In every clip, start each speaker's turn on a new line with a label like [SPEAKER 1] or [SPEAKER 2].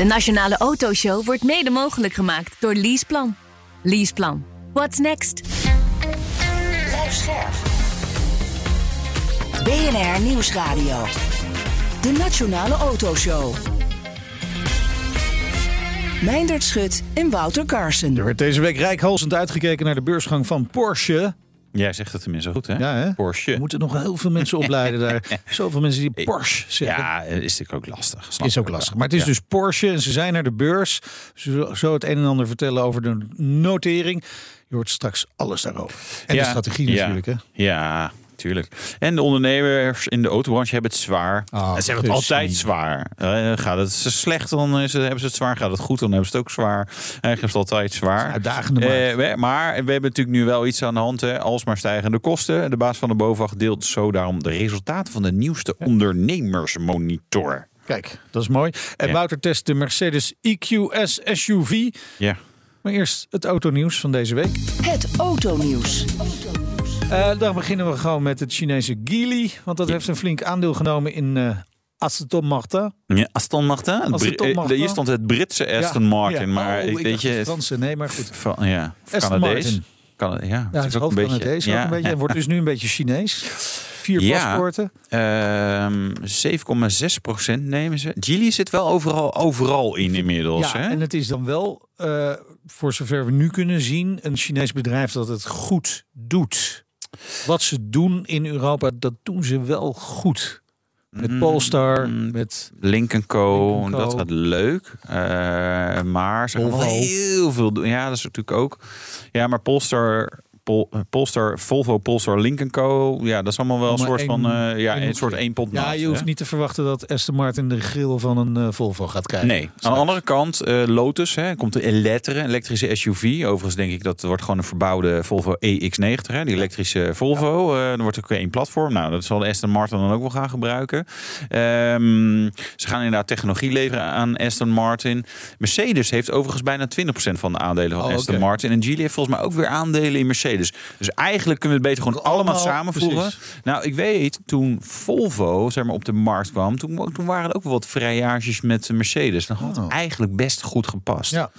[SPEAKER 1] De Nationale Autoshow wordt mede mogelijk gemaakt door Leaseplan. Leaseplan. What's next?
[SPEAKER 2] Blijf scherp. BNR Nieuwsradio. De Nationale Autoshow. Meindert Schut en Wouter Carson.
[SPEAKER 3] Er werd deze week rijkhalsend uitgekeken naar de beursgang van Porsche.
[SPEAKER 4] Jij zegt het tenminste goed, hè?
[SPEAKER 3] Ja, hè?
[SPEAKER 4] Porsche.
[SPEAKER 3] Er moeten nog heel veel mensen opleiden daar. Zoveel mensen die Porsche zeggen.
[SPEAKER 4] Ja, is natuurlijk ook lastig. Snap
[SPEAKER 3] Is ook lastig. Maar het is
[SPEAKER 4] Ja.
[SPEAKER 3] dus Porsche en ze zijn naar de beurs. Ze zo het een en ander vertellen over de notering. Je hoort straks alles daarover. En de
[SPEAKER 4] Ja,
[SPEAKER 3] strategie
[SPEAKER 4] ja.
[SPEAKER 3] natuurlijk. Hè?
[SPEAKER 4] Ja, tuurlijk. En de ondernemers in de autobranche hebben het zwaar. En ze hebben het
[SPEAKER 3] precies.
[SPEAKER 4] altijd zwaar. Eh, gaat het slecht, dan is het- hebben ze het zwaar. Gaat het goed, dan hebben ze het ook zwaar. Eigenlijk is het altijd zwaar.
[SPEAKER 3] Uitdagende.
[SPEAKER 4] Eh, we- maar we hebben natuurlijk nu wel iets aan de hand. Hè. Alsmaar stijgende kosten. De baas van de BOVAG deelt zo daarom de resultaten van de nieuwste ondernemersmonitor.
[SPEAKER 3] Kijk, dat is mooi. En
[SPEAKER 4] Ja.
[SPEAKER 3] Wouter test de Mercedes EQS SUV.
[SPEAKER 4] Ja.
[SPEAKER 3] Maar eerst het autonieuws van deze week.
[SPEAKER 2] Het autonieuws.
[SPEAKER 3] Eh, dan beginnen we gewoon met het Chinese Geely. Want dat heeft een flink aandeel genomen in eh Aston Martin.
[SPEAKER 4] Ja, Aston Martin.
[SPEAKER 3] Aston
[SPEAKER 4] eh,
[SPEAKER 3] Martin.
[SPEAKER 4] Hier stond het Britse Aston
[SPEAKER 3] Ja,
[SPEAKER 4] Martin.
[SPEAKER 3] ja.
[SPEAKER 4] Maar
[SPEAKER 3] Oh,
[SPEAKER 4] ik weet je...
[SPEAKER 3] het Franse. Nee, maar goed.
[SPEAKER 4] Van, ja,
[SPEAKER 3] Aston. Martin.
[SPEAKER 4] Kan, ja,
[SPEAKER 3] Ja,
[SPEAKER 4] het is ook een beetje.
[SPEAKER 3] het ook een beetje. En wordt dus nu een beetje Chinees. Vier
[SPEAKER 4] Ja.
[SPEAKER 3] paspoorten.
[SPEAKER 4] Ehm 7,6 procent nemen ze. Geely zit wel overal, overal in inmiddels.
[SPEAKER 3] Ja,
[SPEAKER 4] hè?
[SPEAKER 3] en het is dan wel, voor zover we nu kunnen zien, een Chinees bedrijf dat het goed doet. Wat ze doen in Europa, dat doen ze wel goed. Met
[SPEAKER 4] Mm,
[SPEAKER 3] Polestar,
[SPEAKER 4] mm,
[SPEAKER 3] met
[SPEAKER 4] Link Co,
[SPEAKER 3] Co.
[SPEAKER 4] dat gaat leuk. Eh, maar ze gaan heel veel doen. Ja, dat is natuurlijk ook. Ja, maar Polestar, Pol, eh, Polestar Volvo, Polestar, Link Co. Ja, dat is allemaal wel een soort van
[SPEAKER 3] één-
[SPEAKER 4] eh, ja, een soort één pot
[SPEAKER 3] Ja, je hoeft
[SPEAKER 4] hè?
[SPEAKER 3] niet te verwachten dat Aston Martin de grill van een eh, Volvo gaat krijgen.
[SPEAKER 4] Nee. Aan de andere kant, eh, Lotus, hè, komt de Elettere, elektrische SUV. Overigens denk ik dat wordt gewoon een verbouwde Volvo EX90, hè, die elektrische Volvo. Eh dan wordt ook één platform. Nou, dat zal de Aston Martin dan ook wel gaan gebruiken. Ehm, ze gaan inderdaad technologie leveren aan Aston Martin. Mercedes heeft overigens bijna 20% van de aandelen van
[SPEAKER 3] Oh,
[SPEAKER 4] Aston. Martin. En Geely heeft volgens mij ook weer aandelen in Mercedes. Dus eigenlijk kunnen we het beter gewoon allemaal,
[SPEAKER 3] Allemaal,
[SPEAKER 4] samenvoegen.
[SPEAKER 3] precies.
[SPEAKER 4] Nou, ik weet, toen Volvo zeg maar, op de markt kwam, toen, toen waren er ook wel wat vrijages met Mercedes. Dat had
[SPEAKER 3] Oh.
[SPEAKER 4] eigenlijk best goed gepast.
[SPEAKER 3] Ja.
[SPEAKER 4] Aan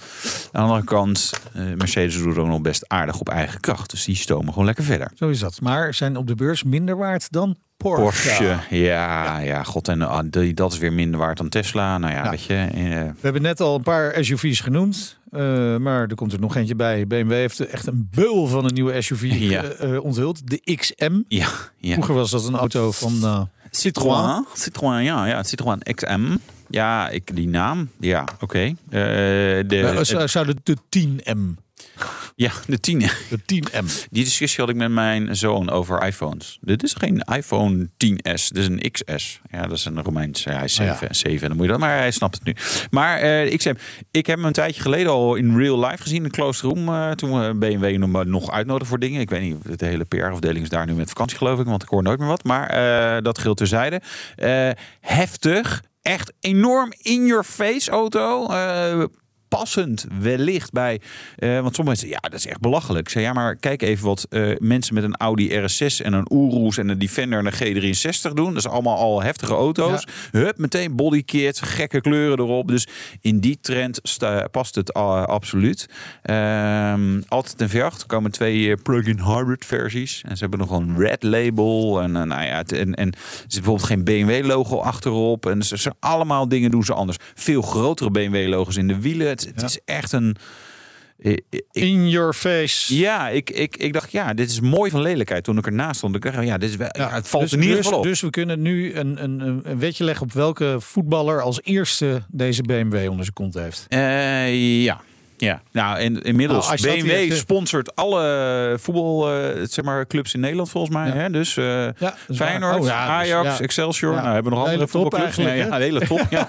[SPEAKER 4] de andere kant, eh, Mercedes doet het ook nog best aardig op eigen kracht. Dus die stomen gewoon lekker verder.
[SPEAKER 3] Zo is dat. Maar zijn op de beurs minder waard dan Porsche.
[SPEAKER 4] Porsche, ja, ja, god, en ah, die- dat is weer minder waard dan Tesla. Nou ja,
[SPEAKER 3] Ja.
[SPEAKER 4] weet je. eh,
[SPEAKER 3] We hebben net al een paar SUV's genoemd. eh, maar er komt er nog eentje bij. BMW heeft echt een beul van een nieuwe SUV
[SPEAKER 4] Ja.
[SPEAKER 3] eh, onthuld. De XM.
[SPEAKER 4] ja, ja.
[SPEAKER 3] Vroeger was dat een auto van
[SPEAKER 4] Citroën. Citroën, ja, ja, Citroën XM. Ja, ik, die naam, ja, oké. Eh, de,
[SPEAKER 3] eh, zou- zou de, de 10M.
[SPEAKER 4] Ja, de 10.
[SPEAKER 3] De 10M.
[SPEAKER 4] Die discussie had ik met mijn zoon over iPhones. Dit is geen iPhone 10S, dit is een XS. Ja, dat is een Romeins. Ja, hij is
[SPEAKER 3] Oh ja.
[SPEAKER 4] 7, 7 dan moet je dat, maar hij snapt het nu. Maar eh, XM, ik heb hem een tijdje geleden al in real life gezien in de Closed Room. eh, toen we BMW nog, nog uitnodigen voor dingen. Ik weet niet, de hele PR-afdeling is daar nu met vakantie geloof ik, want ik hoor nooit meer wat. Maar eh, dat geldt terzijde. Heftig, echt enorm in your face auto. Passend wellicht bij. eh, want sommige mensen, ja, dat is echt belachelijk. Ik zei, ja, maar kijk even wat eh, mensen met een Audi RS6 en een Urus en een Defender en een G63 doen. Dat is allemaal al heftige auto's. Hup, meteen bodykit, gekke kleuren erop. Dus in die trend past het eh, absoluut. Ehm, altijd een V8. Er komen twee plug-in hybrid versies. En ze hebben nog een red label. En, nou ja, het- en, en er zit bijvoorbeeld geen BMW logo achterop. En ze, ze allemaal dingen doen ze anders. Veel grotere BMW logos in de wielen. Het, het is echt een... ik-
[SPEAKER 3] In your face.
[SPEAKER 4] ja, ik, ik, ik dacht, ja, dit is mooi van lelijkheid. Toen ik ernaast stond, ik dacht, ja, dit is wel, ja, het valt
[SPEAKER 3] dus,
[SPEAKER 4] in ieder
[SPEAKER 3] dus-
[SPEAKER 4] geval op.
[SPEAKER 3] Dus we kunnen nu een, een, een- wetje leggen op welke voetballer als eerste deze BMW onder zijn kont heeft.
[SPEAKER 4] Eh, ja. Ja, nou en inmiddels
[SPEAKER 3] Nou, dat
[SPEAKER 4] BMW sponsort alle voetbal, eh, zeg maar, clubs in Nederland volgens mij.
[SPEAKER 3] Ja.
[SPEAKER 4] Hè? Dus eh,
[SPEAKER 3] Ja, dat.
[SPEAKER 4] Feyenoord,
[SPEAKER 3] Oh, ja, dus,
[SPEAKER 4] Ajax,
[SPEAKER 3] ja.
[SPEAKER 4] Excelsior. Nou, hebben we nog
[SPEAKER 3] De
[SPEAKER 4] andere voetbalclubs? Nee, ja, de hele top. Ja.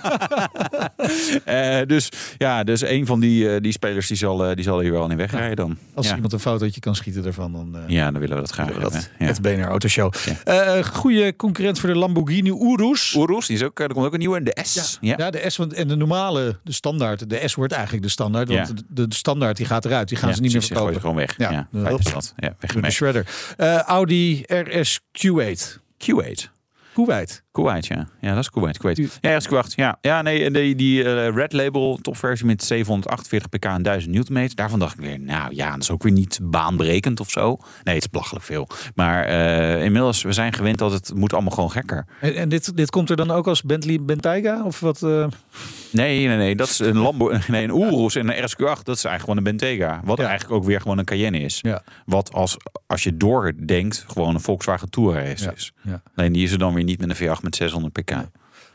[SPEAKER 4] Eh, dus ja, dus een van die, eh, die spelers die zal, eh, die zal hier wel in wegrijden dan.
[SPEAKER 3] Als iemand een fotootje kan schieten daarvan, dan... eh,
[SPEAKER 4] ja, dan willen we dat graag
[SPEAKER 3] dat,
[SPEAKER 4] hebben. Ja.
[SPEAKER 3] Het BNR Autoshow. Eh goede concurrent voor de Lamborghini Urus.
[SPEAKER 4] Oeroes, die is ook, eh, er komt ook een nieuwe, de S. Ja.
[SPEAKER 3] Ja, de S want- en de normale, de standaard. De S wordt eigenlijk de standaard. Want. De, de standaard die gaat eruit. Die gaan
[SPEAKER 4] Ja,
[SPEAKER 3] ze niet meer verkopen.
[SPEAKER 4] ze gewoon weg.
[SPEAKER 3] Ja.
[SPEAKER 4] Ja, is dat. Ja, weg
[SPEAKER 3] de shredder. Eh, Audi RS Q8.
[SPEAKER 4] Q8.
[SPEAKER 3] Kuwait.
[SPEAKER 4] Kuwait, ja. Ja, dat is Kuwait. Kuwait. Ja, RS Q8. Ja, ja nee, die, die eh, Red Label topversie met 748 pk en 1000 Newtonmeter. Daarvan dacht ik weer, nou ja, dat is ook weer niet baanbrekend of zo. Nee, het is belachelijk veel. Maar eh, inmiddels, we zijn gewend dat het moet allemaal gewoon gekker.
[SPEAKER 3] En, en dit, dit komt er dan ook als Bentley Bentayga? Of wat? eh?
[SPEAKER 4] Nee, nee, nee. Dat is een Lambo, nee, een Urus en een RSQ8. Dat is eigenlijk gewoon een Bentayga. Wat
[SPEAKER 3] Ja.
[SPEAKER 4] eigenlijk ook weer gewoon een Cayenne is.
[SPEAKER 3] Ja.
[SPEAKER 4] Wat als, als je doordenkt, gewoon een Volkswagen Touareg is.
[SPEAKER 3] Ja.
[SPEAKER 4] Alleen die is er dan weer niet met een V8 met 600 pk.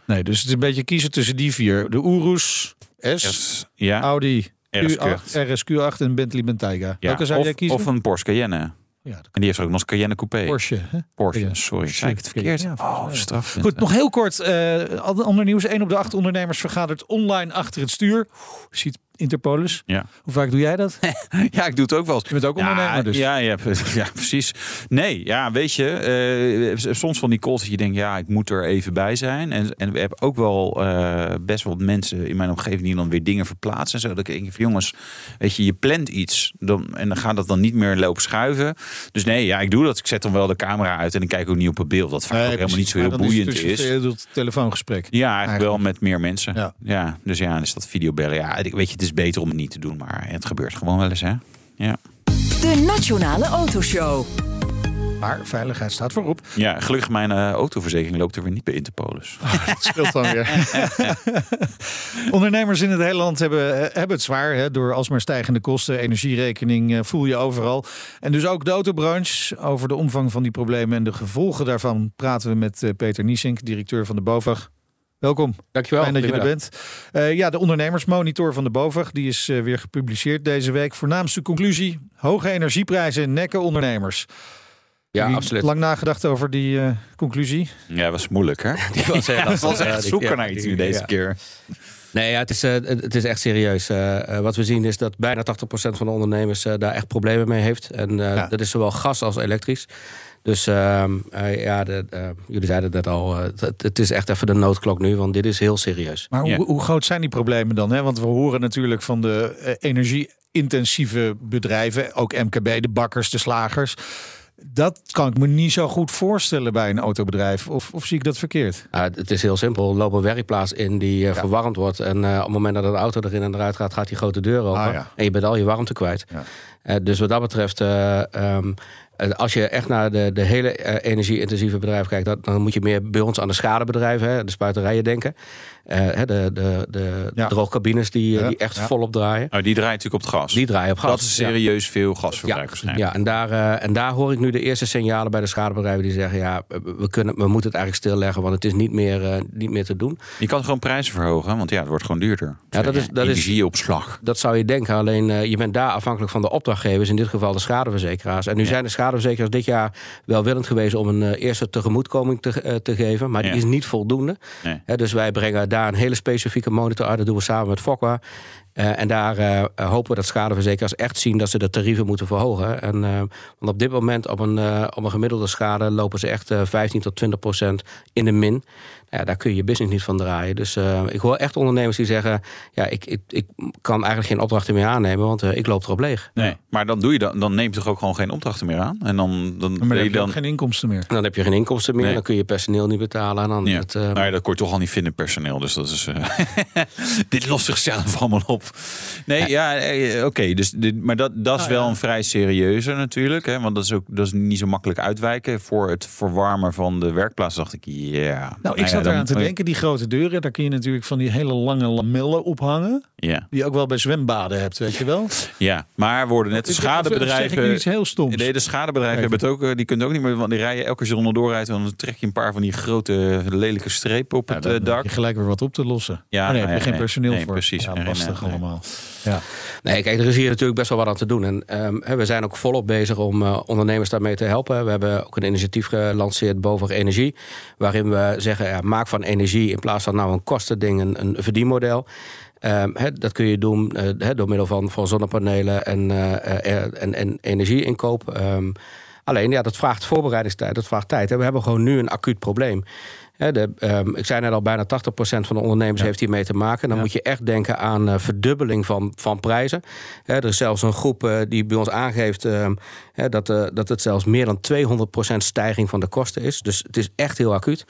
[SPEAKER 3] Nee, dus het is een beetje kiezen tussen die vier. De Urus S,
[SPEAKER 4] S, ja.
[SPEAKER 3] Audi
[SPEAKER 4] RSQ8.
[SPEAKER 3] Q8, RSQ8 en Bentley Bentayga.
[SPEAKER 4] Ja,
[SPEAKER 3] Welke zou
[SPEAKER 4] of,
[SPEAKER 3] jij kiezen?
[SPEAKER 4] of een Porsche Cayenne. En
[SPEAKER 3] ja, dat
[SPEAKER 4] die heeft ook nog eens Cayenne Coupé.
[SPEAKER 3] Porsche. Hè?
[SPEAKER 4] Porsche,
[SPEAKER 3] Ja.
[SPEAKER 4] sorry. Zei ik het verkeerd?
[SPEAKER 3] Ja,
[SPEAKER 4] oh, straf.
[SPEAKER 3] Goed, nog heel kort. eh ander nieuws. 1 op de 8 ondernemers vergadert online achter het stuur. Ziet Interpolis.
[SPEAKER 4] Ja.
[SPEAKER 3] Hoe vaak doe jij dat?
[SPEAKER 4] Ja, ik doe het ook wel eens.
[SPEAKER 3] Je bent ook ondernemer
[SPEAKER 4] ja,
[SPEAKER 3] dus.
[SPEAKER 4] Ja, ja, ja, precies. Nee, ja, weet je, eh, soms van die calls dat je denkt, ja, ik moet er even bij zijn. En, en we hebben ook wel eh, best wel mensen in mijn omgeving die dan weer dingen verplaatsen en zo. Dat ik denk van, jongens, weet je, je plant iets dan, en dan gaat dat dan niet meer lopen schuiven. Dus nee, ja, ik doe dat. Ik zet dan wel de camera uit en ik kijk ook niet op het beeld. Wat vaak ook helemaal niet zo heel boeiend is.
[SPEAKER 3] Dus je doet telefoongesprek.
[SPEAKER 4] Ja, eigenlijk, wel met meer mensen.
[SPEAKER 3] Ja.
[SPEAKER 4] Ja. dus ja, dan is dat videobellen. Ja, ik- weet je, het is beter om het niet te doen, maar het gebeurt gewoon wel eens, hè? Ja.
[SPEAKER 2] De Nationale Autoshow.
[SPEAKER 3] Maar veiligheid staat voorop.
[SPEAKER 4] Ja, gelukkig mijn eh, autoverzekering loopt er weer niet bij Interpolis.
[SPEAKER 3] Dat scheelt dan weer. Ondernemers in het hele land hebben, eh, hebben het zwaar. Hè, door alsmaar stijgende kosten. Energierekening eh, voel je overal. En dus ook de autobranche. Over de omvang van die problemen en de gevolgen daarvan praten we met Peter Niesink, directeur van de BOVAG. Welkom.
[SPEAKER 5] Dankjewel.
[SPEAKER 3] Fijn dat je er bent. Eh, ja, de ondernemersmonitor van de BOVAG die is eh, weer gepubliceerd deze week. Voornaamste conclusie: hoge energieprijzen nekken ondernemers.
[SPEAKER 5] Ja,
[SPEAKER 3] Jullie
[SPEAKER 5] absoluut.
[SPEAKER 3] Lang nagedacht over die eh, conclusie.
[SPEAKER 4] Ja, dat was moeilijk, hè?
[SPEAKER 5] Die was
[SPEAKER 4] Ja, dat was echt zoeken
[SPEAKER 5] ja,
[SPEAKER 4] naar iets nu deze
[SPEAKER 5] ja.
[SPEAKER 4] keer.
[SPEAKER 5] Nee, ja, het, is, het is echt serieus. Wat we zien is dat bijna 80% van de ondernemers eh, daar echt problemen mee heeft. En eh,
[SPEAKER 3] Ja.
[SPEAKER 5] dat is zowel gas als elektrisch. Dus ehm, eh, ja, de, eh, jullie zeiden het net al. eh, het, het is echt even de noodklok nu, want dit is heel serieus.
[SPEAKER 3] Maar
[SPEAKER 4] Ja.
[SPEAKER 3] hoe, hoe groot zijn die problemen dan? Hè? Want we horen natuurlijk van de energie-intensieve bedrijven, ook MKB, de bakkers, de slagers. Dat kan ik me niet zo goed voorstellen bij een autobedrijf. Of, of zie ik dat verkeerd?
[SPEAKER 5] Ah, het is heel simpel. Loop een werkplaats in die verwarmd wordt. En eh, op het moment dat een auto erin en eruit gaat, gaat die grote deur open.
[SPEAKER 3] Ah, ja.
[SPEAKER 5] En je bent al je warmte kwijt.
[SPEAKER 3] Ja.
[SPEAKER 5] Eh, dus wat dat betreft, eh, ehm, eh, als je echt naar de, de hele eh, energie-intensieve bedrijven kijkt, dat, dan moet je meer bij ons aan de schadebedrijven, hè, de spuiterijen denken. Eh, hè, de de, de
[SPEAKER 3] Ja.
[SPEAKER 5] droogcabines die, eh,
[SPEAKER 3] Ja,
[SPEAKER 5] die echt
[SPEAKER 3] ja.
[SPEAKER 5] volop draaien.
[SPEAKER 4] Oh, die draait natuurlijk op het gas.
[SPEAKER 5] Die draaien op gas.
[SPEAKER 4] Dat is
[SPEAKER 5] Ja.
[SPEAKER 4] serieus veel gasverbruik
[SPEAKER 5] Ja,
[SPEAKER 4] waarschijnlijk.
[SPEAKER 5] ja en, daar, eh, en daar hoor ik nu de eerste signalen bij de schadebedrijven die zeggen: ja, we, kunnen, we moeten het eigenlijk stilleggen, want het is niet meer, eh, niet meer te doen.
[SPEAKER 4] Je kan gewoon prijzen verhogen, want ja, het wordt gewoon duurder.
[SPEAKER 5] Ja, dat is- dat is-
[SPEAKER 4] Energieopslag.
[SPEAKER 5] Dat zou je denken, alleen eh, je bent daar afhankelijk van de opdrachtgevers, in dit geval de schadeverzekeraars. En nu zijn de schadeverzekeraars dit jaar welwillend geweest om een eerste tegemoetkoming te, te geven, maar die is niet voldoende. Dus wij brengen daar een hele specifieke monitor uit, dat doen we samen met Fokwa. Eh, en daar eh, hopen we dat schadeverzekeraars echt zien dat ze de tarieven moeten verhogen. En, eh, want op dit moment op een, eh, op een gemiddelde schade lopen ze echt eh, 15 tot 20 procent in de min. Ja, daar kun je je business niet van draaien. Dus eh, ik hoor echt ondernemers die zeggen: ja, ik, ik, ik kan eigenlijk geen opdrachten meer aannemen, want ik loop erop leeg.
[SPEAKER 4] Nee, maar dan doe je dan, dan neem je toch ook gewoon geen opdrachten meer aan? En dan, dan
[SPEAKER 3] Maar dan heb je
[SPEAKER 4] dan.
[SPEAKER 3] ook geen inkomsten meer.
[SPEAKER 5] En dan heb je geen inkomsten meer,
[SPEAKER 4] Nee.
[SPEAKER 5] dan kun je personeel niet betalen. En dan
[SPEAKER 4] Ja.
[SPEAKER 5] het, eh,
[SPEAKER 4] nou ja, dat kon je toch al niet vinden, personeel. Dus dat is. eh, dit lost zichzelf allemaal op. Nee, ja, eh, oké. dus dit, maar dat, dat is
[SPEAKER 3] Nou,
[SPEAKER 4] wel
[SPEAKER 3] ja.
[SPEAKER 4] een vrij serieuze natuurlijk. Hè, want dat is ook dat is niet zo makkelijk uitwijken. Voor het verwarmen van de werkplaats dacht ik, ja.
[SPEAKER 3] Nou, ik
[SPEAKER 4] ja,
[SPEAKER 3] zat
[SPEAKER 4] dan-
[SPEAKER 3] eraan te denken, die grote deuren, daar kun je natuurlijk van die hele lange lamellen ophangen.
[SPEAKER 4] Ja.
[SPEAKER 3] Die je ook wel bij zwembaden hebt, weet je wel.
[SPEAKER 4] Ja, maar worden net de
[SPEAKER 3] zeg
[SPEAKER 4] schadebedrijven.
[SPEAKER 3] nu iets heel stoms?
[SPEAKER 4] Nee, de schadebedrijven hebben het ook. eh, Die kunnen ook niet meer. Want die rijden elke keer onderdoor rijdt. Dan trek je een paar van die grote lelijke strepen op
[SPEAKER 3] Ja,
[SPEAKER 4] het
[SPEAKER 3] dan
[SPEAKER 4] eh,
[SPEAKER 3] heb
[SPEAKER 4] dak.
[SPEAKER 3] je gelijk weer wat op te lossen.
[SPEAKER 4] Ja,
[SPEAKER 3] Ja, nee, heb
[SPEAKER 4] nee,
[SPEAKER 3] je geen
[SPEAKER 4] nee,
[SPEAKER 3] personeel
[SPEAKER 4] nee,
[SPEAKER 3] voor.
[SPEAKER 4] precies.
[SPEAKER 3] Ja, lastig
[SPEAKER 4] nee, nee.
[SPEAKER 3] allemaal. Ja.
[SPEAKER 5] Nee, kijk, er is hier natuurlijk best wel wat aan te doen. En ehm, hè, we zijn ook volop bezig om eh, ondernemers daarmee te helpen. We hebben ook een initiatief gelanceerd, Boven Energie. Waarin we zeggen, ja, maak van energie in plaats van nou een kostending een, een verdienmodel. Ehm, dat kun je doen eh, door middel van, van zonnepanelen en, eh, eh, en, en energieinkoop. Ehm, alleen, ja, dat vraagt voorbereidingstijd, dat vraagt tijd. En we hebben gewoon nu een acuut probleem. De, ehm, ik zei net al, bijna 80% van de ondernemers heeft hiermee te maken. Dan moet je echt denken aan verdubbeling van, van prijzen. Er is zelfs een groep die bij ons aangeeft dat, dat het zelfs meer dan 200% stijging van de kosten is. Dus het is echt heel acuut.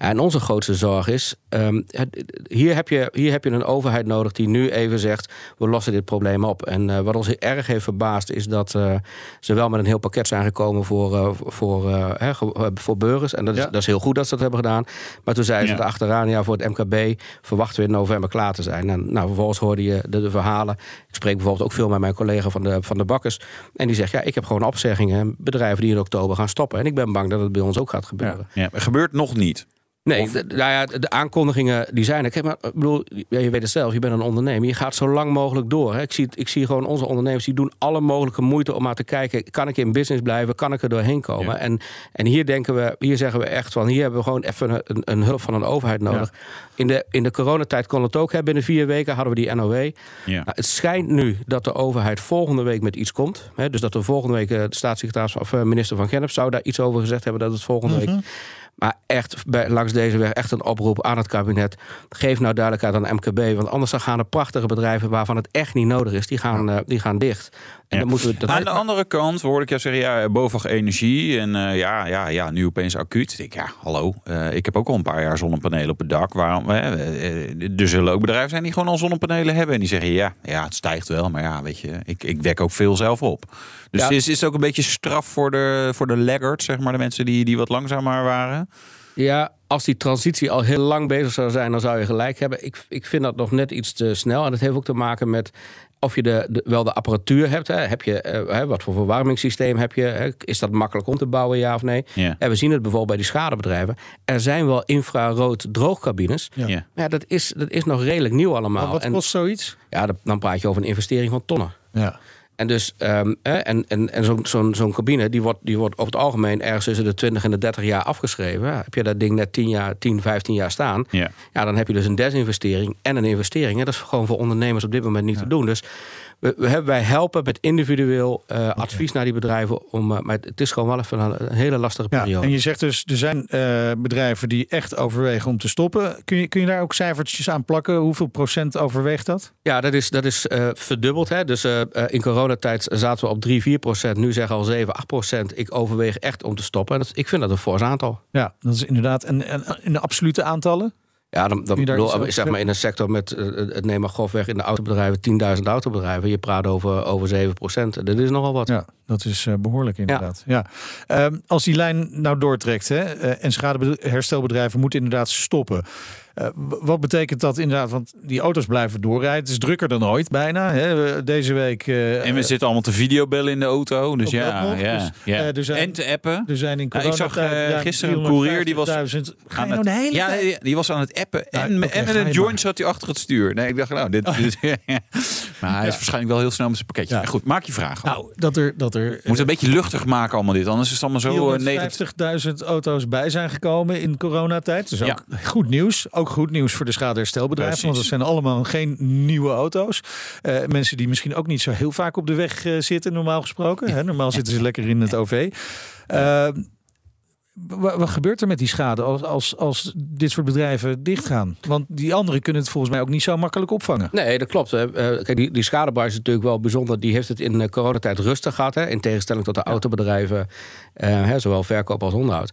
[SPEAKER 5] En onze grootste zorg is, ehm, het- hier, heb je, hier heb je een overheid nodig die nu even zegt, we lossen dit probleem op. En eh, wat ons erg heeft verbaasd is dat eh, ze wel met een heel pakket zijn gekomen voor, eh, voor, voor burgers. En dat is,
[SPEAKER 3] Ja.
[SPEAKER 5] dat is heel goed dat ze dat hebben gedaan. Maar toen zeiden
[SPEAKER 4] Ja.
[SPEAKER 5] ze erachteraan, ja, voor het MKB verwachten we in november klaar te zijn. En nou, vervolgens hoorde je de, de verhalen. Ik spreek bijvoorbeeld ook veel met mijn collega van de, van de bakkers. En die zegt, ja, ik heb gewoon opzeggingen. Bedrijven die in oktober gaan stoppen. En ik ben bang dat het bij ons ook gaat gebeuren.
[SPEAKER 4] Ja, maar gebeurt nog niet.
[SPEAKER 5] Nee,
[SPEAKER 4] Of-
[SPEAKER 5] de, nou ja, de aankondigingen die zijn er. Kijk, maar ik bedoel, je weet het zelf, je bent een ondernemer. Je gaat zo lang mogelijk door. Hè. Ik, zie, ik zie gewoon onze ondernemers die doen alle mogelijke moeite om maar te kijken: kan ik in business blijven? Kan ik er doorheen komen?
[SPEAKER 4] Ja.
[SPEAKER 5] En, en hier denken we, hier zeggen we echt van: hier hebben we gewoon even een, een, een hulp van een overheid nodig. In, de, in de coronatijd kon het ook. Hè. Binnen vier weken hadden we die NOW.
[SPEAKER 4] Ja.
[SPEAKER 5] Nou, het schijnt nu dat de overheid volgende week met iets komt. Hè, dus dat de volgende week eh, de staatssecretaris of eh, minister van Gennep zou daar iets over gezegd hebben dat het volgende week. Maar echt bij, langs deze weg echt een oproep aan het kabinet. Geef nou duidelijkheid aan MKB. Want anders dan gaan er prachtige bedrijven waarvan het echt niet nodig is, die gaan, eh, die gaan dicht. En
[SPEAKER 4] Ja.
[SPEAKER 5] dan moeten we dat.
[SPEAKER 4] Aan de andere kant hoorde ik jou zeggen, ja, BOVAG energie. En eh, ja, ja, ja, nu opeens acuut. Ik denk, ja, hallo. eh, ik heb ook al een paar jaar zonnepanelen op het dak. Waarom, hè, er zullen ook bedrijven zijn die gewoon al zonnepanelen hebben. En die zeggen, ja, ja het stijgt wel. Maar ja, weet je, ik, ik wek ook veel zelf op. Dus
[SPEAKER 5] Ja.
[SPEAKER 4] is, is het ook een beetje straf voor de, voor de laggards, zeg maar. De mensen die, die wat langzamer waren.
[SPEAKER 5] Ja, als die transitie al heel lang bezig zou zijn, dan zou je gelijk hebben. Ik, ik vind dat nog net iets te snel. En dat heeft ook te maken met of je de, de- wel de apparatuur hebt. Hè. Heb je, eh, hè, wat voor verwarmingssysteem heb je? Hè. Is dat makkelijk om te bouwen, ja of nee?
[SPEAKER 4] Ja.
[SPEAKER 5] En we zien het bijvoorbeeld bij die schadebedrijven. Er zijn wel infrarood droogcabines.
[SPEAKER 3] Ja.
[SPEAKER 4] Ja.
[SPEAKER 5] Maar ja, dat is, dat is nog redelijk nieuw allemaal.
[SPEAKER 3] Maar wat
[SPEAKER 5] en,
[SPEAKER 3] kost zoiets?
[SPEAKER 5] ja, dat- dan praat je over een investering van tonnen.
[SPEAKER 3] Ja.
[SPEAKER 5] En, dus, ehm, en, en, en zo'n zo'n zo'n cabine die wordt, die wordt over het algemeen ergens tussen de 20 en de 30 jaar afgeschreven. Heb je dat ding net 10, jaar, 10 15 jaar staan,
[SPEAKER 4] Ja.
[SPEAKER 5] ja, dan heb je dus een desinvestering en een investering. En dat is gewoon voor ondernemers op dit moment niet te doen. Dus we, wij helpen met individueel eh, advies naar die bedrijven. Om, eh, maar het is gewoon wel even een, een hele lastige
[SPEAKER 3] Ja,
[SPEAKER 5] periode.
[SPEAKER 3] en je zegt dus, er zijn eh, bedrijven die echt overwegen om te stoppen. Kun je, kun je daar ook cijfertjes aan plakken? Hoeveel procent overweegt dat?
[SPEAKER 5] Ja, dat is, dat is verdubbeld. Hè? Dus in coronatijd zaten we op 3, 4 procent. Nu zeggen al 7, 8 procent. Ik overweeg echt om te stoppen. En dat, ik vind dat een fors aantal.
[SPEAKER 3] Ja, dat is inderdaad. En, en in de absolute aantallen?
[SPEAKER 5] Ja, dan, dan bedoel,
[SPEAKER 3] over
[SPEAKER 5] zeg maar in een sector met, eh, het neem maar grofweg in de autobedrijven, 10.000 autobedrijven. Je praat over, over 7 procent. Dat is nogal wat.
[SPEAKER 3] Ja, dat is eh, behoorlijk inderdaad. Ja. Ehm, als die lijn nou doortrekt hè, eh, en schadeherstelbedrijven moeten inderdaad stoppen. Eh, wat betekent dat inderdaad? Want die auto's blijven doorrijden. Het is drukker dan ooit bijna. Hè. Deze week. eh,
[SPEAKER 4] En we zitten allemaal te videobellen in de auto. Dus ja,
[SPEAKER 3] nog.
[SPEAKER 4] ja,
[SPEAKER 3] Dus,
[SPEAKER 4] ja.
[SPEAKER 3] eh, er zijn-
[SPEAKER 4] en te appen.
[SPEAKER 3] er zijn in
[SPEAKER 4] ik zag, eh, gisteren een courier die was
[SPEAKER 3] 350.000. Ga
[SPEAKER 4] aan
[SPEAKER 3] je nou de hele
[SPEAKER 4] ja, die was aan het appen. En,
[SPEAKER 3] oké,
[SPEAKER 4] en met een joint zat hij achter het stuur. Nee, ik dacht, nou, dit. dit maar hij is waarschijnlijk wel heel snel met zijn pakketje. Goed, maak je vraag.
[SPEAKER 3] Nou, dat er, dat er
[SPEAKER 4] Moet het een beetje luchtig maken, allemaal dit. Anders is het allemaal zo eh, negatief.
[SPEAKER 3] 450.000 auto's bij zijn gekomen in coronatijd. Dus ook
[SPEAKER 4] Ja.
[SPEAKER 3] goed nieuws. Ook goed nieuws voor de schadeherstelbedrijven. Want
[SPEAKER 4] Precies.
[SPEAKER 3] dat zijn allemaal geen nieuwe auto's. Eh, mensen die misschien ook niet zo heel vaak op de weg eh, zitten, normaal gesproken. Hè? Normaal zitten ze lekker in het OV. Eh, wa- wat gebeurt er met die schade als, als, als dit soort bedrijven dichtgaan? Want die anderen kunnen het volgens mij ook niet zo makkelijk opvangen.
[SPEAKER 5] Nee, dat klopt. hè. Eh, kijk, die, die schadebranche is natuurlijk wel bijzonder. Die heeft het in de coronatijd rustig gehad. Hè, in tegenstelling tot de autobedrijven, eh, hè, zowel verkoop als onderhoud.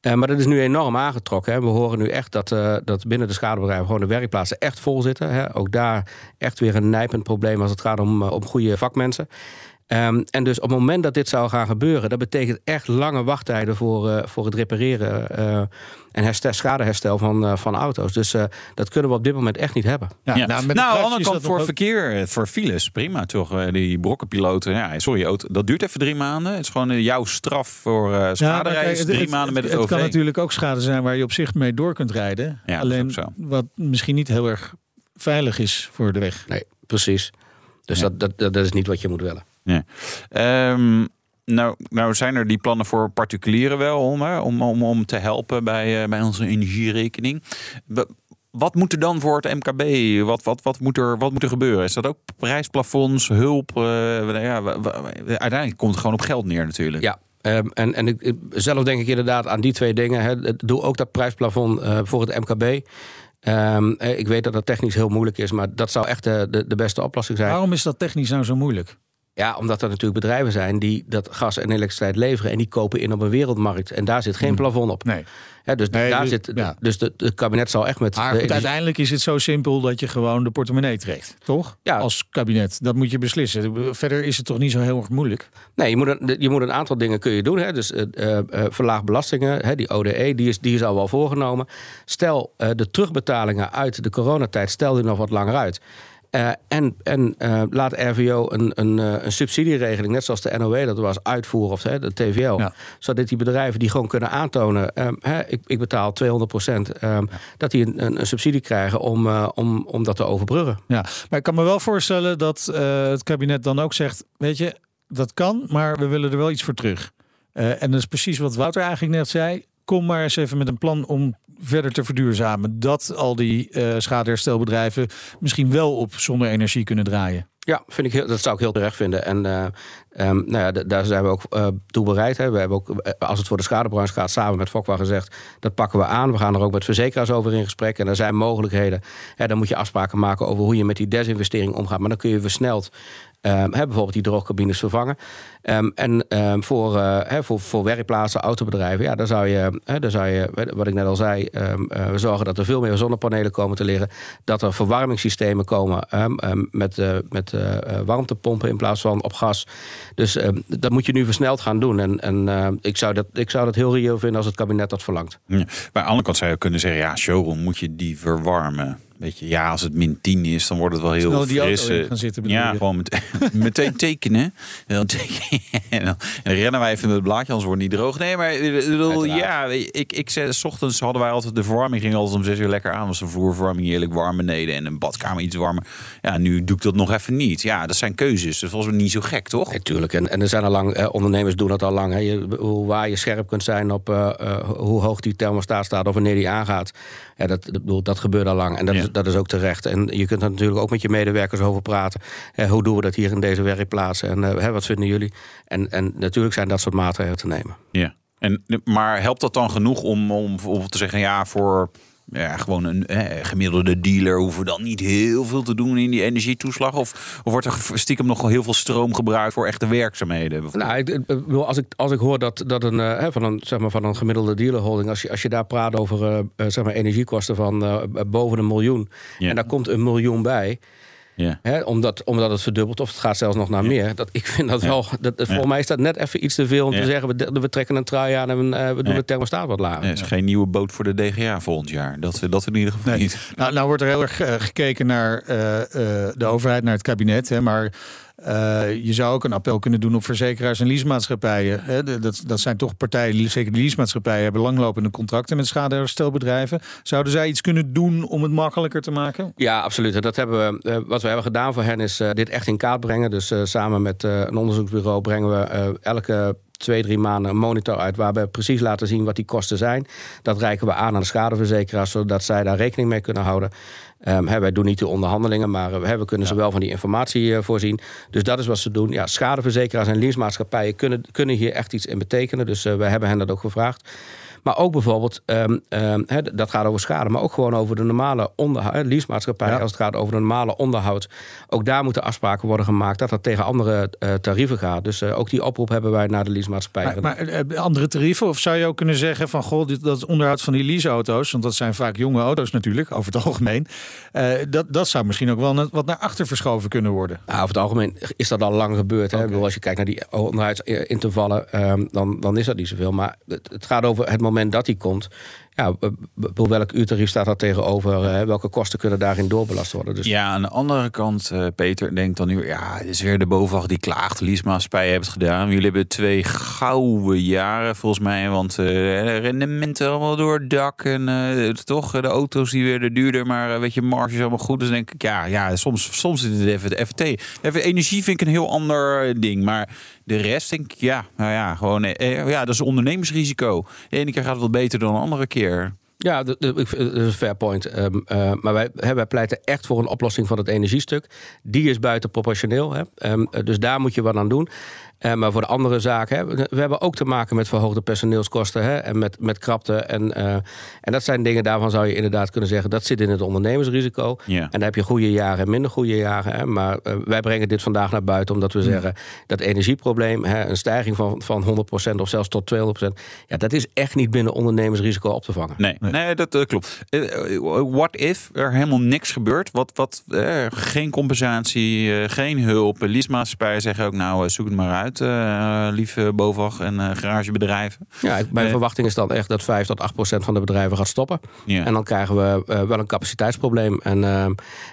[SPEAKER 5] Eh, maar dat is nu enorm aangetrokken. Hè. We horen nu echt dat, eh, dat binnen de schadebedrijven gewoon de werkplaatsen echt vol zitten. Hè. Ook daar echt weer een nijpend probleem als het gaat om, eh, om goede vakmensen. Ehm, en dus op het moment dat dit zou gaan gebeuren, dat betekent echt lange wachttijden voor, uh, voor het repareren uh, en herstel, schadeherstel van, uh, van auto's. Dus dat kunnen we op dit moment echt niet hebben.
[SPEAKER 4] Ja, ja. Nou, nou aan de andere kant voor verkeer, voor files, prima toch? Die brokkenpiloten, ja, sorry, auto, dat duurt even drie maanden. Het is gewoon jouw straf voor uh, schadereis, ja, drie maanden met het,
[SPEAKER 3] het
[SPEAKER 4] OV.
[SPEAKER 3] Het kan natuurlijk ook schade zijn waar je op zich mee door kunt rijden.
[SPEAKER 4] Ja,
[SPEAKER 3] Alleen wat misschien niet heel erg veilig is voor de weg.
[SPEAKER 5] Nee, precies. Dus ja. dat, dat, dat is niet wat je moet willen.
[SPEAKER 4] Um, nou, nou zijn er die plannen voor particulieren wel om, hè, om, om, om te helpen bij, uh, bij onze energierekening. Wat moet er dan voor het MKB? Wat, wat, wat, moet, er, wat moet er gebeuren? Is dat ook prijsplafonds, hulp? Uh, ja, uiteindelijk komt het gewoon op geld neer natuurlijk.
[SPEAKER 5] Ja, Um, en, en ik, zelf denk ik inderdaad aan die twee dingen. Hè. Doe ook dat prijsplafond uh, voor het MKB. Um, ik weet dat dat technisch heel moeilijk is, maar dat zou echt de, de, de beste oplossing zijn.
[SPEAKER 3] Waarom is dat technisch nou zo moeilijk?
[SPEAKER 5] Ja, omdat er natuurlijk bedrijven zijn die dat gas en elektriciteit leveren en die kopen in op een wereldmarkt. En daar zit geen plafond op.
[SPEAKER 3] Nee.
[SPEAKER 5] Ja, dus
[SPEAKER 3] nee,
[SPEAKER 5] daar
[SPEAKER 3] dus,
[SPEAKER 5] zit,
[SPEAKER 3] ja.
[SPEAKER 5] dus het kabinet zal echt met.
[SPEAKER 3] Maar goed, uiteindelijk is het zo simpel dat je gewoon de portemonnee trekt, toch?
[SPEAKER 5] Ja.
[SPEAKER 3] Als kabinet. Dat moet je beslissen. Verder is het toch niet zo heel erg moeilijk?
[SPEAKER 5] Nee, je moet een, je moet een aantal dingen kun je doen. Hè. Dus uh, uh, verlaag belastingen, hè, die ODE, die is, die is al wel voorgenomen. Stel uh, de terugbetalingen uit de coronatijd, stel die nog wat langer uit. Uh, en en uh, laat RVO een, een, uh, een subsidieregeling, net zoals de NOW dat was, uitvoeren, of hè, de TVL. Ja. Zodat die bedrijven die gewoon kunnen aantonen: um, hè, ik, ik, betaal 200 procent, um, ja. dat die een, een, subsidie krijgen om, om, om dat te overbruggen.
[SPEAKER 3] Ja, maar ik kan me wel voorstellen dat het kabinet dan ook zegt: Weet je, dat kan, maar we willen er wel iets voor terug. en dat is precies wat Wouter eigenlijk net zei kom maar eens even met een plan om verder te verduurzamen. Dat al die uh, schadeherstelbedrijven misschien wel op zonne-energie kunnen draaien.
[SPEAKER 5] Ja, vind ik heel, dat zou ik heel terecht vinden. En uh, um, nou ja, daar zijn we ook uh, toe bereid. Hè. We hebben ook, als het voor de schadebranche gaat, samen met Fokwa gezegd... dat pakken we aan. We gaan er ook met verzekeraars over in gesprek. En er zijn mogelijkheden. Dan moet je afspraken maken over hoe je met die desinvestering omgaat. Maar dan kun je versneld hè, bijvoorbeeld die droogcabines vervangen. Um, en voor, hè, voor, voor werkplaatsen, autobedrijven, ja, daar zou je, zou je, wat ik net al zei, we zorgen dat er veel meer zonnepanelen komen te liggen. Dat er verwarmingssystemen komen met, met warmtepompen in plaats van op gas. Dus dat moet je nu versneld gaan doen. En, en ik, zou dat, ik zou dat heel reëel vinden als het kabinet dat verlangt.
[SPEAKER 4] Ja. Maar aan de andere kant zou je kunnen zeggen, ja, showroom moet je die verwarmen. Weet je, ja, als het min 10 is, dan wordt het wel heel fris.
[SPEAKER 3] gaan zitten,
[SPEAKER 4] ja,
[SPEAKER 3] je?
[SPEAKER 4] gewoon met, meteen tekenen. En dan, rennen wij even met het blaadje, anders wordt niet droog. Nee, maar bedoel, ja, ik, ik zei, s ochtends hadden wij altijd de verwarming, ging altijd om 6 uur lekker aan. Was de vloerverwarming heerlijk warm beneden en een badkamer iets warmer. Ja, nu doe ik dat nog even niet. Ja, dat zijn keuzes. Dus volgens mij niet zo gek, toch?
[SPEAKER 5] Natuurlijk. Nee, en, en er zijn al lang, eh, ondernemers doen dat al lang. Hè. Je, hoe waar je scherp kunt zijn op uh, uh, hoe hoog die thermostaat staat of wanneer die aangaat. Ja, dat, dat, dat gebeurt al lang. En dat, ja. is, dat is ook terecht. En je kunt er natuurlijk ook met je medewerkers over praten. Eh, hoe doen we dat hier in deze werkplaatsen? En eh, wat vinden jullie? En, en natuurlijk zijn dat soort maatregelen te nemen.
[SPEAKER 4] Ja. En, maar helpt dat dan genoeg om, om, om te zeggen, ja, voor ja, gewoon een eh, gemiddelde dealer hoeven dan niet heel veel te doen in die energietoeslag? Of, of wordt er stiekem nog heel veel stroom gebruikt voor echte werkzaamheden?
[SPEAKER 5] Nou, ik, als, ik, als ik hoor dat, dat een, uh, van, een, zeg maar, van een gemiddelde dealerholding, als je, als je daar praat over uh, zeg maar energiekosten van uh, boven een miljoen, ja. en daar komt een miljoen bij.
[SPEAKER 4] Ja.
[SPEAKER 5] Hè, omdat, omdat het verdubbelt, of het gaat zelfs nog naar meer. Dat, ik vind dat wel. Dat, Volgens mij is dat net even iets te veel om te zeggen. We, we trekken een trui aan en uh, we doen de thermostaat wat lager.
[SPEAKER 4] Het is geen nieuwe boot voor de DGA volgend jaar. Dat, dat in ieder geval
[SPEAKER 3] Nee.
[SPEAKER 4] niet.
[SPEAKER 3] Nou, nou wordt er heel erg eh, gekeken naar eh, eh, de overheid, naar het kabinet. Hè, maar eh, je zou ook een appel kunnen doen op verzekeraars en leasemaatschappijen. Dat, dat zijn toch partijen, zeker de leasemaatschappijen, hebben langlopende contracten met schadeherstelbedrijven. Zouden zij iets kunnen doen om het makkelijker te maken?
[SPEAKER 5] Ja, absoluut. Dat hebben we, eh, wat we hebben gedaan voor hen is eh, dit echt in kaart brengen. Dus samen met een onderzoeksbureau brengen we elke twee, drie maanden een monitor uit... waar we precies laten zien wat die kosten zijn. Dat reiken we aan aan de schadeverzekeraars... zodat zij daar rekening mee kunnen houden. Ehm, hè, wij doen niet de onderhandelingen, maar eh, we kunnen ze wel van die informatie eh, voorzien. Dus dat is wat ze doen. Ja, schadeverzekeraars en leasemaatschappijen kunnen, kunnen hier echt iets in betekenen. Dus eh, we hebben hen dat ook gevraagd. Maar ook bijvoorbeeld, ehm, ehm, dat gaat over schade, maar ook gewoon over de normale onderhoud. Leasemaatschappij, als het gaat over de normale onderhoud. Ook daar moeten afspraken worden gemaakt dat dat tegen andere uh, tarieven gaat. Dus uh, ook die oproep hebben wij naar de leasemaatschappij.
[SPEAKER 3] Maar, maar uh, andere tarieven? Of zou je ook kunnen zeggen van goh, dit, dat onderhoud van die leaseauto's, want dat zijn vaak jonge auto's natuurlijk, over het algemeen. dat, dat zou misschien ook wel wat naar achter verschoven kunnen worden.
[SPEAKER 5] Nou, over het algemeen is dat al lang gebeurd. Hè? Bedoel, als je kijkt naar die onderhoudsintervallen, um, dan, dan is dat niet zoveel. Maar het, het gaat over het moment dat die komt ja, welk uurtarief staat daar tegenover? Hè? Welke kosten kunnen daarin doorbelast worden? Dus...
[SPEAKER 4] Ja, aan de andere kant, uh, Peter denkt dan nu... ja, het is weer de bovenwacht die klaagt. Leasemaatschappij heeft het gedaan. Jullie hebben twee gouden jaren volgens mij. Want uh, rendementen allemaal door het dak. En toch, de auto's die werden duurder. Maar weet je, marges allemaal goed. Dus denk ik, ja, ja soms, soms is het even de FT. Even energie vind ik een heel ander ding. Maar de rest denk ik, ja, nou ja, gewoon... ja, dat is ondernemersrisico. De ene keer gaat het wel beter dan de andere keer.
[SPEAKER 5] Ja, dat, is een fair point. Um, uh, maar wij, hè, wij pleiten echt voor een oplossing van het energiestuk. Die is buiten proportioneel. Hè. Um, dus daar moet je wat aan doen. Uh, maar voor de andere zaken, hè, we hebben ook te maken met verhoogde personeelskosten hè, en met, met krapte. En, uh, en dat zijn dingen, daarvan zou je inderdaad kunnen zeggen, dat zit in het ondernemersrisico.
[SPEAKER 4] Ja.
[SPEAKER 5] En dan heb je goede jaren en minder goede jaren. Hè, maar uh, wij brengen dit vandaag naar buiten omdat we ja. zeggen, dat energieprobleem, hè, een stijging van, van 100% of zelfs tot 200%, ja, dat is echt niet binnen ondernemersrisico op te vangen.
[SPEAKER 4] Nee, nee. nee dat, klopt. what if er helemaal niks gebeurt? Wat, wat, geen compensatie, geen hulp. Leasemaatschappijen zeggen ook, nou, zoek het maar uit. Uh, lieve BOVAG en uh, garagebedrijven.
[SPEAKER 5] Ja, mijn uh, verwachting is dan echt dat 5 tot 8 procent van de bedrijven gaat stoppen. En dan krijgen we wel een capaciteitsprobleem. En,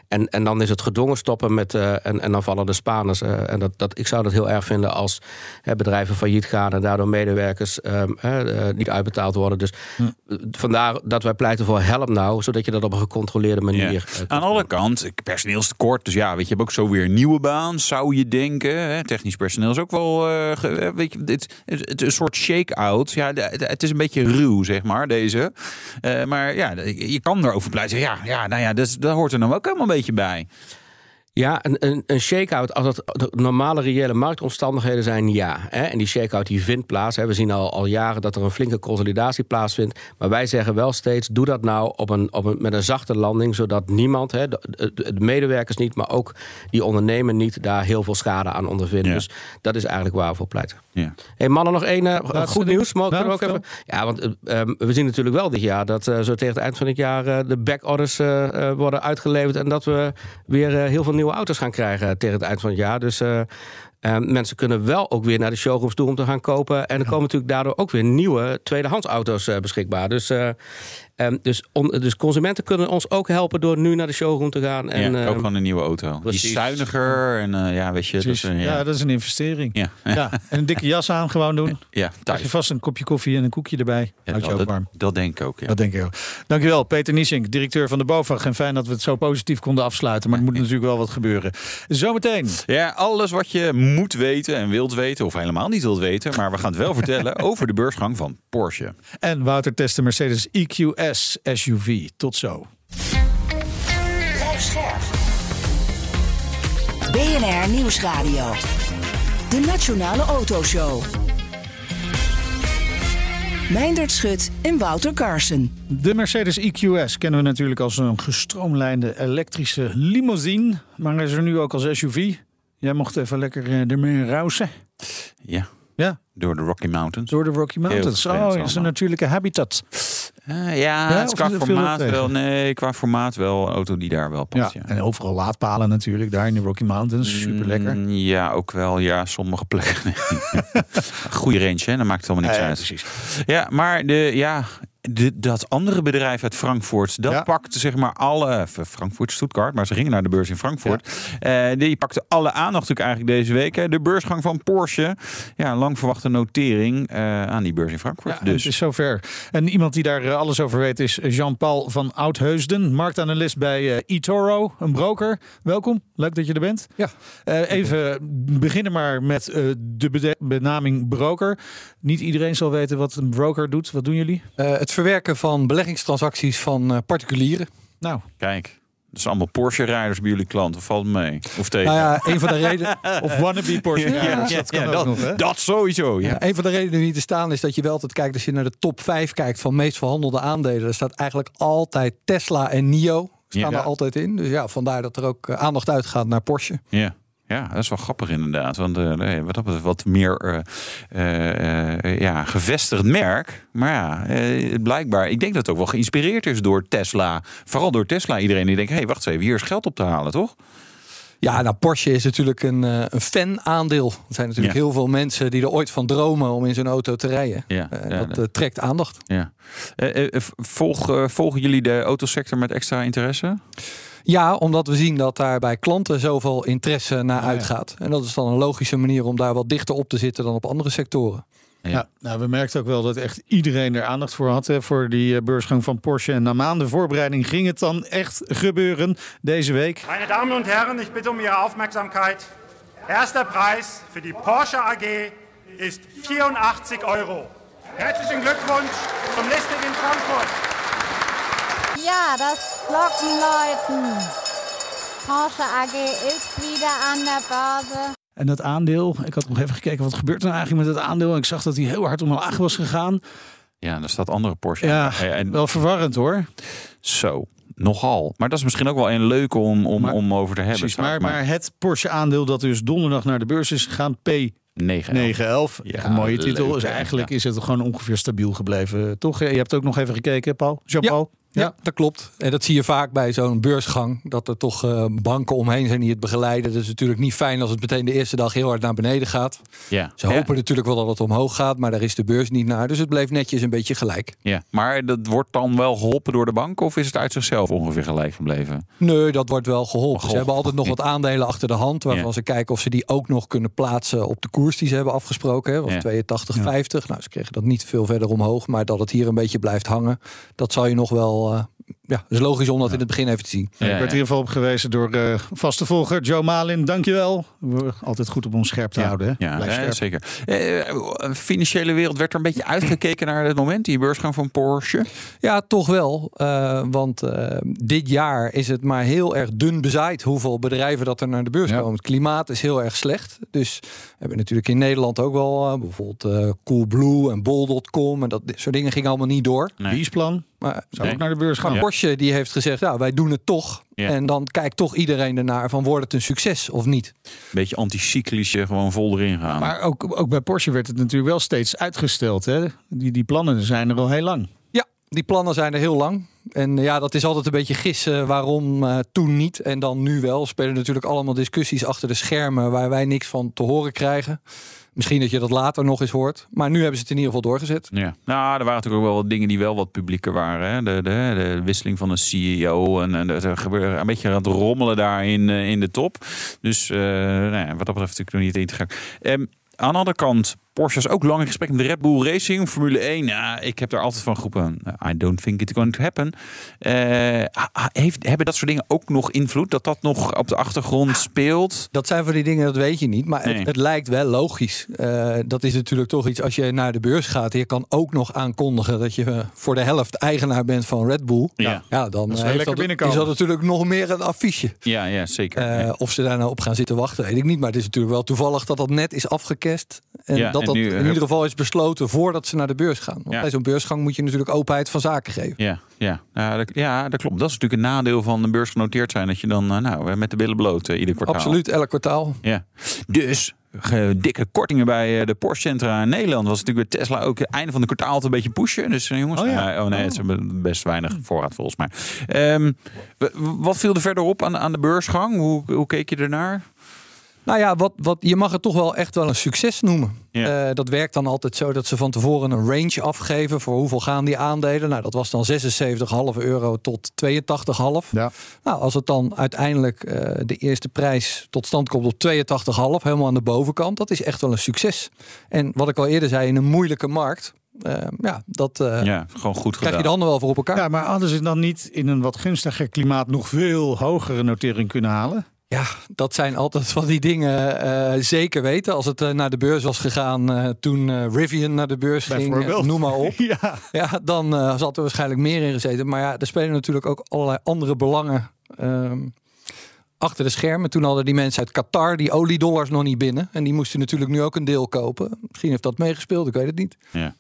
[SPEAKER 5] en, en dan is het gedwongen stoppen met. en, en dan vallen de Spaners. en dat, dat, ik zou dat heel erg vinden als bedrijven failliet gaan en daardoor medewerkers niet uitbetaald worden. Dus
[SPEAKER 4] Hm.
[SPEAKER 5] vandaar dat wij pleiten voor help nou, zodat je dat op een gecontroleerde manier.
[SPEAKER 4] Ja. Aan de andere kant, personeelstekort. Dus ja, weet je, je hebt ook zo weer een nieuwe baan, zou je denken. Hè? Technisch personeel is ook wel uh, weet je, dit, het, een soort shake-out. Ja, het is een beetje ruw, zeg maar, deze. Uh, maar ja, je kan erover pleiten. Ja, ja, nou ja, dat, dat hoort er nou ook helemaal een beetje bij.
[SPEAKER 5] Ja, een, een, een shake-out, als het de normale reële marktomstandigheden zijn, ja. Hè? En die shake-out die vindt plaats. Hè? We zien al, al jaren dat er een flinke consolidatie plaatsvindt. Maar wij zeggen wel steeds, doe dat nou op een, op een, met een zachte landing... zodat niemand, hè, de, de, de medewerkers niet, maar ook die ondernemer niet... daar heel veel schade aan ondervinden.
[SPEAKER 4] Ja.
[SPEAKER 5] Dus dat is eigenlijk waar we voor pleiten.
[SPEAKER 4] Ja.
[SPEAKER 5] Hey, mannen, nog één uh, goed
[SPEAKER 3] doen.
[SPEAKER 5] nieuws. Mogen we ook even... Ja, want uh, um, we zien natuurlijk wel dit jaar... dat uh, zo tegen het eind van het jaar uh, de backorders worden uitgeleverd... en dat we weer heel veel nieuwe auto's gaan krijgen tegen het eind van het jaar. Dus uh, uh, mensen kunnen wel ook weer naar de showrooms toe om te gaan kopen. En er komen natuurlijk daardoor ook weer nieuwe tweedehands auto's uh, beschikbaar. Dus, um, dus, on, dus, consumenten kunnen ons ook helpen door nu naar de showroom te gaan. En,
[SPEAKER 4] ja, ook gewoon een nieuwe auto. Precies. Die is zuiniger en ja, weet je.
[SPEAKER 3] Dus,
[SPEAKER 4] een,
[SPEAKER 3] ja. ja. dat is een investering.
[SPEAKER 4] Ja.
[SPEAKER 3] ja. En een dikke jas aan gewoon doen.
[SPEAKER 4] Ja,
[SPEAKER 3] thuis. je vast een kopje koffie en een koekje erbij.
[SPEAKER 4] Ja,
[SPEAKER 3] Houd je
[SPEAKER 4] dat,
[SPEAKER 3] ook warm.
[SPEAKER 4] Dat, dat denk ik ook, ja.
[SPEAKER 3] Dat denk ik ook. Dankjewel, Peter Niesink, directeur van de BOVAG. En fijn dat we het zo positief konden afsluiten. Maar er moet natuurlijk wel wat gebeuren. Zometeen.
[SPEAKER 4] Ja, alles wat je moet weten en wilt weten, of helemaal niet wilt weten. Maar we gaan het wel vertellen over de beursgang van Porsche.
[SPEAKER 3] En Wouter testen Mercedes EQS SUV. Tot zo.
[SPEAKER 2] Blijf scherp. BNR Nieuwsradio. De Nationale Autoshow. Meindert Schut en Wouter Carson.
[SPEAKER 3] De Mercedes EQS kennen we natuurlijk als een gestroomlijnde elektrische limousine. Maar is er nu ook als SUV. Jij mocht even lekker uh, ermee rausen.
[SPEAKER 4] Ja.
[SPEAKER 3] Ja.
[SPEAKER 4] Door de Rocky Mountains.
[SPEAKER 3] Door de Rocky Mountains. Oh, dat is een natuurlijke habitat.
[SPEAKER 4] Uh, ja, ja, qua formaat wel. Nee, qua formaat wel een auto die daar wel past.
[SPEAKER 3] Ja,
[SPEAKER 4] ja.
[SPEAKER 3] En overal laadpalen natuurlijk, daar in de Rocky Mountains. Super lekker.
[SPEAKER 4] Mm, ja, ook wel. Ja, sommige plekken. Goede range, hè? Dan maakt het allemaal niks
[SPEAKER 3] uh,
[SPEAKER 4] uit.
[SPEAKER 3] Precies.
[SPEAKER 4] Ja, maar de, ja, de, dat andere bedrijf uit Frankfurt, dat
[SPEAKER 3] Ja.
[SPEAKER 4] pakte zeg maar alle. Frankfurt, Stuttgart, maar ze gingen naar de beurs in Frankfurt. Eh, die pakte alle aandacht natuurlijk eigenlijk deze week. Hè. De beursgang van Porsche. Ja, lang verwachte notering eh, aan die beurs in Frankfurt.
[SPEAKER 3] Ja,
[SPEAKER 4] dus.
[SPEAKER 3] het is zover. En iemand die daar eh, alles over weet is Jean-Paul van Oudheusden, marktanalist bij eh, eToro, een broker. Welkom, leuk dat je er bent.
[SPEAKER 6] Ja.
[SPEAKER 3] Eh, even beginnen maar met eh, de benaming broker. Niet iedereen zal weten wat een broker doet. Wat doen jullie?
[SPEAKER 6] Uh, het verwerken van beleggingstransacties van uh, particulieren.
[SPEAKER 3] Nou,
[SPEAKER 4] Kijk. Dat is allemaal Porsche-rijders bij jullie klanten. Valt mee? Of tegen?
[SPEAKER 6] Nou ja, een van de redenen.
[SPEAKER 3] Of wannabe Porsche rijders, dat kan ook
[SPEAKER 4] dat,
[SPEAKER 3] nog, hè?
[SPEAKER 4] dat sowieso. Ja.
[SPEAKER 6] Ja, een van de redenen die te staan is dat je wel altijd kijkt als je naar de top 5 kijkt van meest verhandelde aandelen. Er staat eigenlijk altijd Tesla en NIO staan
[SPEAKER 4] Ja.
[SPEAKER 6] er altijd in. Dus ja, vandaar dat er ook eh, aandacht uitgaat naar Porsche.
[SPEAKER 4] Ja. Ja, dat is wel grappig inderdaad. Want nee, wat dat wat meer eh, eh, ja, gevestigd merk. Maar ja, blijkbaar, ik denk dat het ook wel geïnspireerd is door Tesla. Vooral door Tesla. Iedereen die denkt, hé, hey, wacht eens even, hier is geld op te halen, toch?
[SPEAKER 6] Ja, nou Porsche is natuurlijk een, een fan-aandeel. Er zijn natuurlijk
[SPEAKER 4] Ja.
[SPEAKER 6] heel veel mensen die er ooit van dromen om in zo'n auto te rijden.
[SPEAKER 4] Ja, ja,
[SPEAKER 6] dat trekt aandacht.
[SPEAKER 4] Ja. Volg, volgen jullie de autosector met extra interesse?
[SPEAKER 6] Ja, omdat we zien dat daar bij klanten zoveel interesse naar
[SPEAKER 3] ja.
[SPEAKER 6] uitgaat. En dat is dan een logische manier om daar wat dichter op te zitten dan op andere sectoren.
[SPEAKER 3] Ja, nou, we merkten ook wel dat echt iedereen er aandacht voor had. Hè, voor die eh, beursgang van Porsche. En na maanden voorbereiding ging het dan echt gebeuren deze week.
[SPEAKER 7] Meine Damen und Herren, ich bitte um Ihre Aufmerksamkeit. Erster Preis für die Porsche AG ist 84 Euro. Herzlichen Glückwunsch zum Listing in Frankfurt.
[SPEAKER 8] Ja, das Glockenläuten. Porsche AG ist wieder an der Börse.
[SPEAKER 3] En dat aandeel, ik had nog even gekeken wat gebeurt er nou eigenlijk met het aandeel. En ik zag dat hij heel hard omlaag was gegaan.
[SPEAKER 4] Ja, daar staat andere Porsche.
[SPEAKER 3] Ja,
[SPEAKER 4] en
[SPEAKER 3] wel verwarrend hoor.
[SPEAKER 4] zo, nogal. Maar dat is misschien ook wel een leuke om, om,
[SPEAKER 3] Maar-
[SPEAKER 4] om over te hebben.
[SPEAKER 3] Precies, maar, maar het Porsche aandeel dat dus donderdag naar de beurs is gegaan, P
[SPEAKER 4] 9.
[SPEAKER 3] 911.
[SPEAKER 4] Ja,
[SPEAKER 3] een mooie
[SPEAKER 4] leuk,
[SPEAKER 3] titel. Dus eigenlijk
[SPEAKER 4] Ja.
[SPEAKER 3] is het gewoon ongeveer stabiel gebleven. Toch? Je hebt ook nog even gekeken, Paul? Jean-Paul?
[SPEAKER 6] Ja, dat klopt. En dat zie je vaak bij zo'n beursgang. Dat er toch eh, banken omheen zijn die het begeleiden. Dat is natuurlijk niet fijn als het meteen de eerste dag heel hard naar beneden gaat.
[SPEAKER 4] Ja.
[SPEAKER 6] Ze hopen natuurlijk wel dat het omhoog gaat, maar daar is de beurs niet naar. Dus het bleef netjes een beetje gelijk.
[SPEAKER 4] Ja, maar dat wordt dan wel geholpen door de bank of is het uit zichzelf ongeveer gelijk gebleven?
[SPEAKER 6] Nee, dat wordt wel geholpen.
[SPEAKER 4] Oh,
[SPEAKER 6] Ze hebben altijd nog wat aandelen achter de hand. Waarvan
[SPEAKER 4] Ja.
[SPEAKER 6] ze kijken of ze die ook nog kunnen plaatsen op de koers die ze hebben afgesproken. hè. Was
[SPEAKER 4] Ja.
[SPEAKER 6] 82,50. Nou, ze kregen dat niet veel verder omhoog. Maar dat het hier een beetje blijft hangen. Dat zal je nog wel... eh, ja, het is logisch om dat in het begin even te zien.
[SPEAKER 3] ik werd in ieder geval op gewezen door eh, vaste volger Joe Malin. Dankjewel. We altijd goed op ons scherp te houden. Hè?
[SPEAKER 4] Ja,
[SPEAKER 3] Blijf
[SPEAKER 4] eh,
[SPEAKER 3] scherp.
[SPEAKER 4] zeker. Eh, financiële wereld werd er een beetje uitgekeken naar het moment, die beursgang van Porsche.
[SPEAKER 6] Ja, toch wel. Eh, want dit jaar is het maar heel erg dun bezaaid hoeveel bedrijven dat er naar de beurs
[SPEAKER 3] Ja.
[SPEAKER 6] komen. Het klimaat is heel erg slecht. Dus we hebben natuurlijk in Nederland ook wel bijvoorbeeld eh, Coolblue en Bol.com en dat soort dingen gingen allemaal niet door.
[SPEAKER 4] Nee.
[SPEAKER 3] Leaseplan.
[SPEAKER 6] Maar
[SPEAKER 3] Zou
[SPEAKER 4] Nee.
[SPEAKER 3] ook naar de beurs gaan.
[SPEAKER 6] Porsche die heeft gezegd, ja, wij doen het toch.
[SPEAKER 4] Ja.
[SPEAKER 6] En dan kijkt toch iedereen ernaar van wordt het een succes of niet.
[SPEAKER 4] Beetje anticyclische, gewoon vol erin gaan.
[SPEAKER 3] Maar ook, ook bij Porsche werd het natuurlijk wel steeds uitgesteld. Hè? Die, die plannen zijn er al heel lang.
[SPEAKER 6] Ja, die plannen zijn er heel lang. En ja, dat is altijd een beetje gissen waarom eh, toen niet en dan nu wel. Spelen natuurlijk allemaal discussies achter de schermen waar wij niks van te horen krijgen. Misschien dat je dat later nog eens hoort. Maar nu hebben ze het in ieder geval doorgezet.
[SPEAKER 4] Ja, nou, er waren natuurlijk ook wel wat dingen die wel wat publieker waren. Hè? De, de, de wisseling van de CEO en, er gebeurde een beetje aan het rommelen daar in, eh, in de top. Dus eh, nou wat dat betreft natuurlijk nog niet in te gaan. Ehm, aan de andere kant, Porsche is ook lang in gesprek met Red Bull Racing, Formule 1. Ja, ik heb daar altijd van geroepen, I don't think it's going to happen. Eh, heeft, hebben dat soort dingen ook nog invloed? Dat dat nog op de achtergrond speelt?
[SPEAKER 6] Dat zijn van die dingen, dat weet je niet. Maar
[SPEAKER 4] Nee.
[SPEAKER 6] het, het lijkt wel logisch. Eh, dat is natuurlijk toch iets als je naar de beurs gaat. Je kan ook nog aankondigen dat je eh, voor de helft eigenaar bent van Red Bull.
[SPEAKER 4] Ja.
[SPEAKER 6] Ja, dan
[SPEAKER 3] Dat is
[SPEAKER 6] heeft dat,
[SPEAKER 3] binnenkomen.
[SPEAKER 6] is dat natuurlijk nog meer een affiche.
[SPEAKER 4] Ja, ja zeker.
[SPEAKER 6] Eh,
[SPEAKER 4] Ja.
[SPEAKER 6] Of ze daar nou op gaan zitten wachten, weet ik niet. Maar het is natuurlijk wel toevallig dat dat net is afgekest. En
[SPEAKER 4] Ja,
[SPEAKER 6] dat
[SPEAKER 4] en
[SPEAKER 6] dat
[SPEAKER 4] nu,
[SPEAKER 6] in
[SPEAKER 4] eh,
[SPEAKER 6] ieder geval is besloten voordat ze naar de beurs gaan. Want
[SPEAKER 4] Ja.
[SPEAKER 6] bij zo'n beursgang moet je natuurlijk openheid van zaken geven.
[SPEAKER 4] Ja, ja. Ja, dat, ja, dat klopt. Dat is natuurlijk een nadeel van de beurs genoteerd zijn. Dat je dan eh, nou, met de billen bloot eh, ieder kwartaal.
[SPEAKER 6] Absoluut, elk kwartaal.
[SPEAKER 4] Ja. Dus dikke kortingen bij eh, de Porsche Centra in Nederland. Was natuurlijk bij Tesla ook het einde van de kwartaal een beetje pushen. Dus eh, jongens,
[SPEAKER 3] Oh ja.
[SPEAKER 4] eh, oh nee, het is best weinig voorraad volgens mij. Ehm, wat viel er verder op aan, aan de beursgang? Hoe, hoe keek je ernaar?
[SPEAKER 6] Nou ja, wat, wat, je mag het toch wel echt wel een succes noemen.
[SPEAKER 4] Ja.
[SPEAKER 6] Eh, dat werkt dan altijd zo dat ze van tevoren een range afgeven voor hoeveel gaan die aandelen. Nou, dat was dan 76,5 euro tot 82,5.
[SPEAKER 3] Ja.
[SPEAKER 6] Nou, als het dan uiteindelijk eh, de eerste prijs tot stand komt op 82,5, helemaal aan de bovenkant, dat is echt wel een succes. En wat ik al eerder zei, in een moeilijke markt, eh, ja, dat eh,
[SPEAKER 4] ja, gewoon goed
[SPEAKER 6] krijg je
[SPEAKER 4] gedaan.
[SPEAKER 6] de handen wel voor op elkaar.
[SPEAKER 3] Ja, maar hadden ze dan niet in een wat gunstiger klimaat nog veel hogere notering kunnen halen?
[SPEAKER 6] Ja, dat zijn altijd van die dingen eh, zeker weten. Als het eh, naar de beurs was gegaan eh, toen eh, Rivian naar de beurs ging, noem maar op.
[SPEAKER 3] Ja.
[SPEAKER 6] Ja, dan zat er waarschijnlijk meer in gezeten. Maar ja, er spelen natuurlijk ook allerlei andere belangen Ehm, achter de schermen. Toen hadden die mensen uit Qatar die oliedollars nog niet binnen. En die moesten natuurlijk nu ook een deel kopen. Misschien heeft dat meegespeeld, ik weet het niet.
[SPEAKER 4] Ja,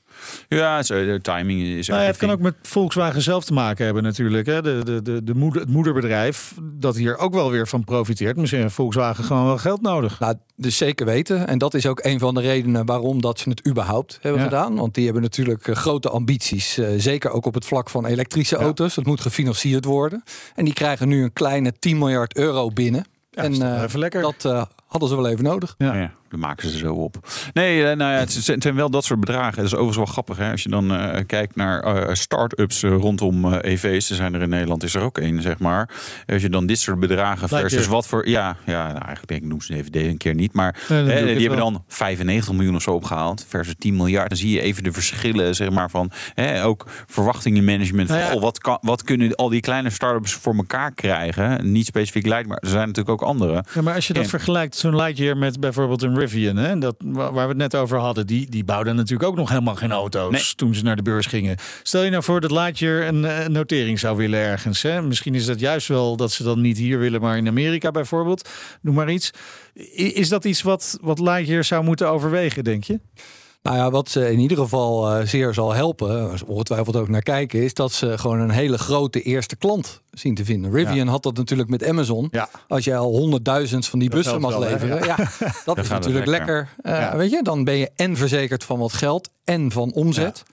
[SPEAKER 4] ja zo, de timing is
[SPEAKER 3] Nou ja, het kan ook met Volkswagen zelf te maken hebben natuurlijk. Hè? De, de, de, de moeder, het moederbedrijf dat hier ook wel weer van profiteert. Misschien heeft Volkswagen gewoon wel geld nodig.
[SPEAKER 6] Nou, dus zeker weten. En dat is ook een van de redenen waarom dat ze het überhaupt hebben
[SPEAKER 3] Ja.
[SPEAKER 6] gedaan. Want die hebben natuurlijk eh, grote ambities. eh, zeker ook op het vlak van elektrische auto's. Dat moet gefinancierd worden. En die krijgen nu een kleine 10 miljard euro binnen. en eh,
[SPEAKER 3] even lekker.
[SPEAKER 6] dat hadden ze wel even nodig.
[SPEAKER 4] Ja. Dat maken ze zo op. Nee, eh, nou ja, het zijn, wel dat soort bedragen. Dat is overigens wel grappig. Hè? Als je dan eh, kijkt naar eh, start-ups rondom EV's. Er zijn er in Nederland is er ook één, zeg maar. Als je dan dit soort bedragen
[SPEAKER 3] Lightyear.
[SPEAKER 4] versus wat voor... Ja, ja nou, eigenlijk denk ik, noem ze even deze een keer niet. Maar
[SPEAKER 3] Nee, dan ik
[SPEAKER 4] die hebben
[SPEAKER 3] wel.
[SPEAKER 4] dan 95 miljoen of zo opgehaald. Versus 10 miljard. Dan zie je even de verschillen, zeg maar, van... Hè, ook verwachtingenmanagement.
[SPEAKER 3] Nou
[SPEAKER 4] van, oh, wat, kan, wat kunnen al die kleine start-ups voor elkaar krijgen? Niet specifiek lijkt, maar er zijn natuurlijk ook andere.
[SPEAKER 3] Ja, maar als je dat
[SPEAKER 4] En-
[SPEAKER 3] vergelijkt, zo'n Lightyear met bijvoorbeeld een Rivian, hè, dat, wa- waar we het net over hadden, die, die bouwden natuurlijk ook nog helemaal geen auto's
[SPEAKER 4] Nee.
[SPEAKER 3] toen ze naar de beurs gingen. Stel je nou voor dat Lightyear een, eh, een notering zou willen ergens. Hè? Misschien is dat juist wel dat ze dan niet hier willen, maar in Amerika bijvoorbeeld. Noem maar iets. Is dat iets wat, wat Lightyear zou moeten overwegen, denk je?
[SPEAKER 6] Nou ja, wat ze in ieder geval eh, zeer zal helpen, ongetwijfeld ook naar kijken, is dat ze gewoon een hele grote eerste klant zien te vinden. Rivian had dat natuurlijk met Amazon.
[SPEAKER 3] Ja.
[SPEAKER 6] Als jij al honderdduizend van die
[SPEAKER 3] Dat
[SPEAKER 6] bussen mag leveren,
[SPEAKER 3] Ja.
[SPEAKER 6] ja. dat is
[SPEAKER 4] het
[SPEAKER 6] natuurlijk
[SPEAKER 4] lekker.
[SPEAKER 6] lekker. Eh. Weet je, dan ben je en verzekerd van wat geld en van omzet.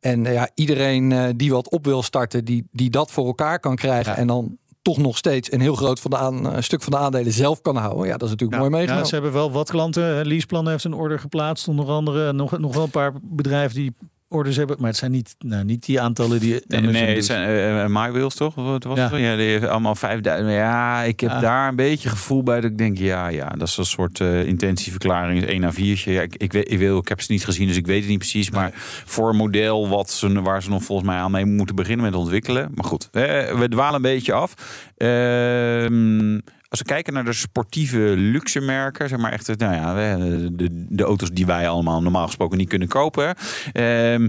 [SPEAKER 6] En eh, ja, iedereen die wat op wil starten, die, die dat voor elkaar kan krijgen en dan toch nog steeds een heel groot van de aan, eh, stuk van de aandelen zelf kan houden. Ja, dat is natuurlijk mooi
[SPEAKER 3] Ja,
[SPEAKER 6] meegenomen.
[SPEAKER 3] ze hebben wel wat klanten. Leaseplan heeft een order geplaatst, onder andere. Nog, nog wel een paar bedrijven die orders hebben. Maar het zijn niet, nou, niet die aantallen die.
[SPEAKER 4] Nee, het zijn eh, eh, My Wheels toch? Wat was
[SPEAKER 3] Ja.
[SPEAKER 4] het? Ja, die allemaal 5000. Ja, ik heb
[SPEAKER 3] Ja.
[SPEAKER 4] daar een beetje gevoel bij dat ik denk, ja, ja, dat is een soort eh, intentieverklaring, is 1 à 4. Ja, ik, ik, weet, ik, wil, ik heb ze niet gezien, dus ik weet het niet precies. Maar voor een model wat ze, waar ze nog volgens mij aan mee moeten beginnen met ontwikkelen. Maar goed, eh, we dwalen een beetje af. Ehm, als we kijken naar de sportieve luxe merken, zeg maar echt, nou ja, de, de, auto's die wij allemaal normaal gesproken niet kunnen kopen. Ehm,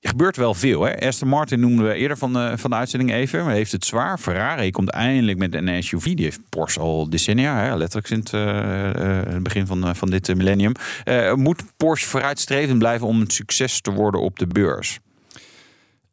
[SPEAKER 4] er gebeurt wel veel. Hè? Aston Martin noemden we eerder van de, van de uitzending even. Maar heeft het zwaar. Ferrari komt eindelijk met een SUV. Die heeft Porsche al decennia. Hè? Letterlijk sinds eh, eh, het begin van, eh, van dit millennium. Moet Porsche vooruitstrevend blijven om een succes te worden op de beurs?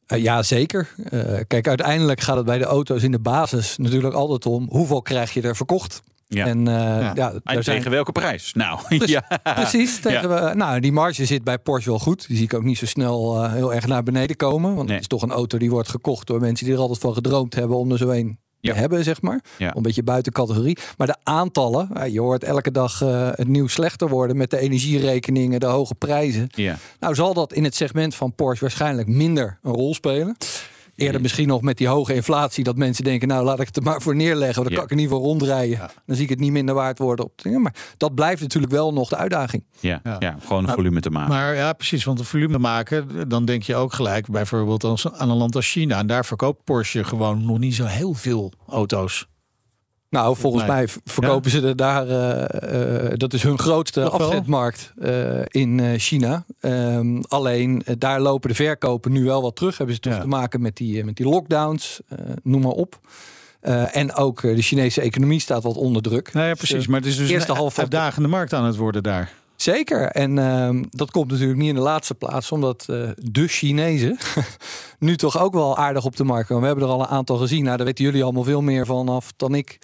[SPEAKER 6] Eh, ja, zeker. Eh, kijk, uiteindelijk gaat het bij de auto's in de basis natuurlijk altijd om hoeveel krijg je er verkocht.
[SPEAKER 4] Ja.
[SPEAKER 6] En, eh,
[SPEAKER 4] Ja.
[SPEAKER 6] ja.
[SPEAKER 4] En
[SPEAKER 6] daar zijn-
[SPEAKER 4] tegen welke prijs? Nou,
[SPEAKER 6] Pre-
[SPEAKER 4] ja.
[SPEAKER 6] Precies. Tegen
[SPEAKER 4] Ja.
[SPEAKER 6] we, nou, die marge zit bij Porsche wel goed. Die zie ik ook niet zo snel eh, heel erg naar beneden komen. Want het is toch een auto die wordt gekocht door mensen die er altijd van gedroomd hebben om er zo een te hebben, zeg maar.
[SPEAKER 4] Ja.
[SPEAKER 6] Een beetje buiten categorie. Maar de aantallen, je hoort elke dag eh, het nieuws slechter worden met de energierekeningen, de hoge prijzen.
[SPEAKER 4] Ja.
[SPEAKER 6] Nou zal dat in het segment van Porsche waarschijnlijk minder een rol spelen. Eerder misschien nog met die hoge inflatie dat mensen denken, nou laat ik het er maar voor neerleggen, want dan
[SPEAKER 4] Ja.
[SPEAKER 6] kan ik in ieder geval rondrijden. Dan zie ik het niet minder waard worden op dingen. Maar dat blijft natuurlijk wel nog de uitdaging.
[SPEAKER 4] Ja, ja. gewoon een
[SPEAKER 3] Maar-
[SPEAKER 4] volume te maken.
[SPEAKER 3] Maar ja, precies. Want een volume maken, dan denk je ook gelijk bijvoorbeeld aan een land als China. En daar verkoopt Porsche gewoon nog niet zo heel veel auto's.
[SPEAKER 6] Nou, volgens
[SPEAKER 3] Nee.
[SPEAKER 6] mij verkopen ze er daar, eh, eh, dat is hun grootste afzetmarkt eh, in China. Ehm, alleen daar lopen de verkopen nu wel wat terug. Hebben ze toch te maken met die, met die lockdowns, noem maar op. En ook de Chinese economie staat wat onder druk.
[SPEAKER 3] Nou ja, precies. Maar het is dus
[SPEAKER 6] eerste
[SPEAKER 3] een
[SPEAKER 6] half
[SPEAKER 3] uitdagende markt aan het worden daar.
[SPEAKER 6] Zeker. En ehm, dat komt natuurlijk niet in de laatste plaats, omdat eh, de Chinezen nu toch ook wel aardig op de markt komen. We hebben er al een aantal gezien. Nou, daar weten jullie allemaal veel meer van af dan ik.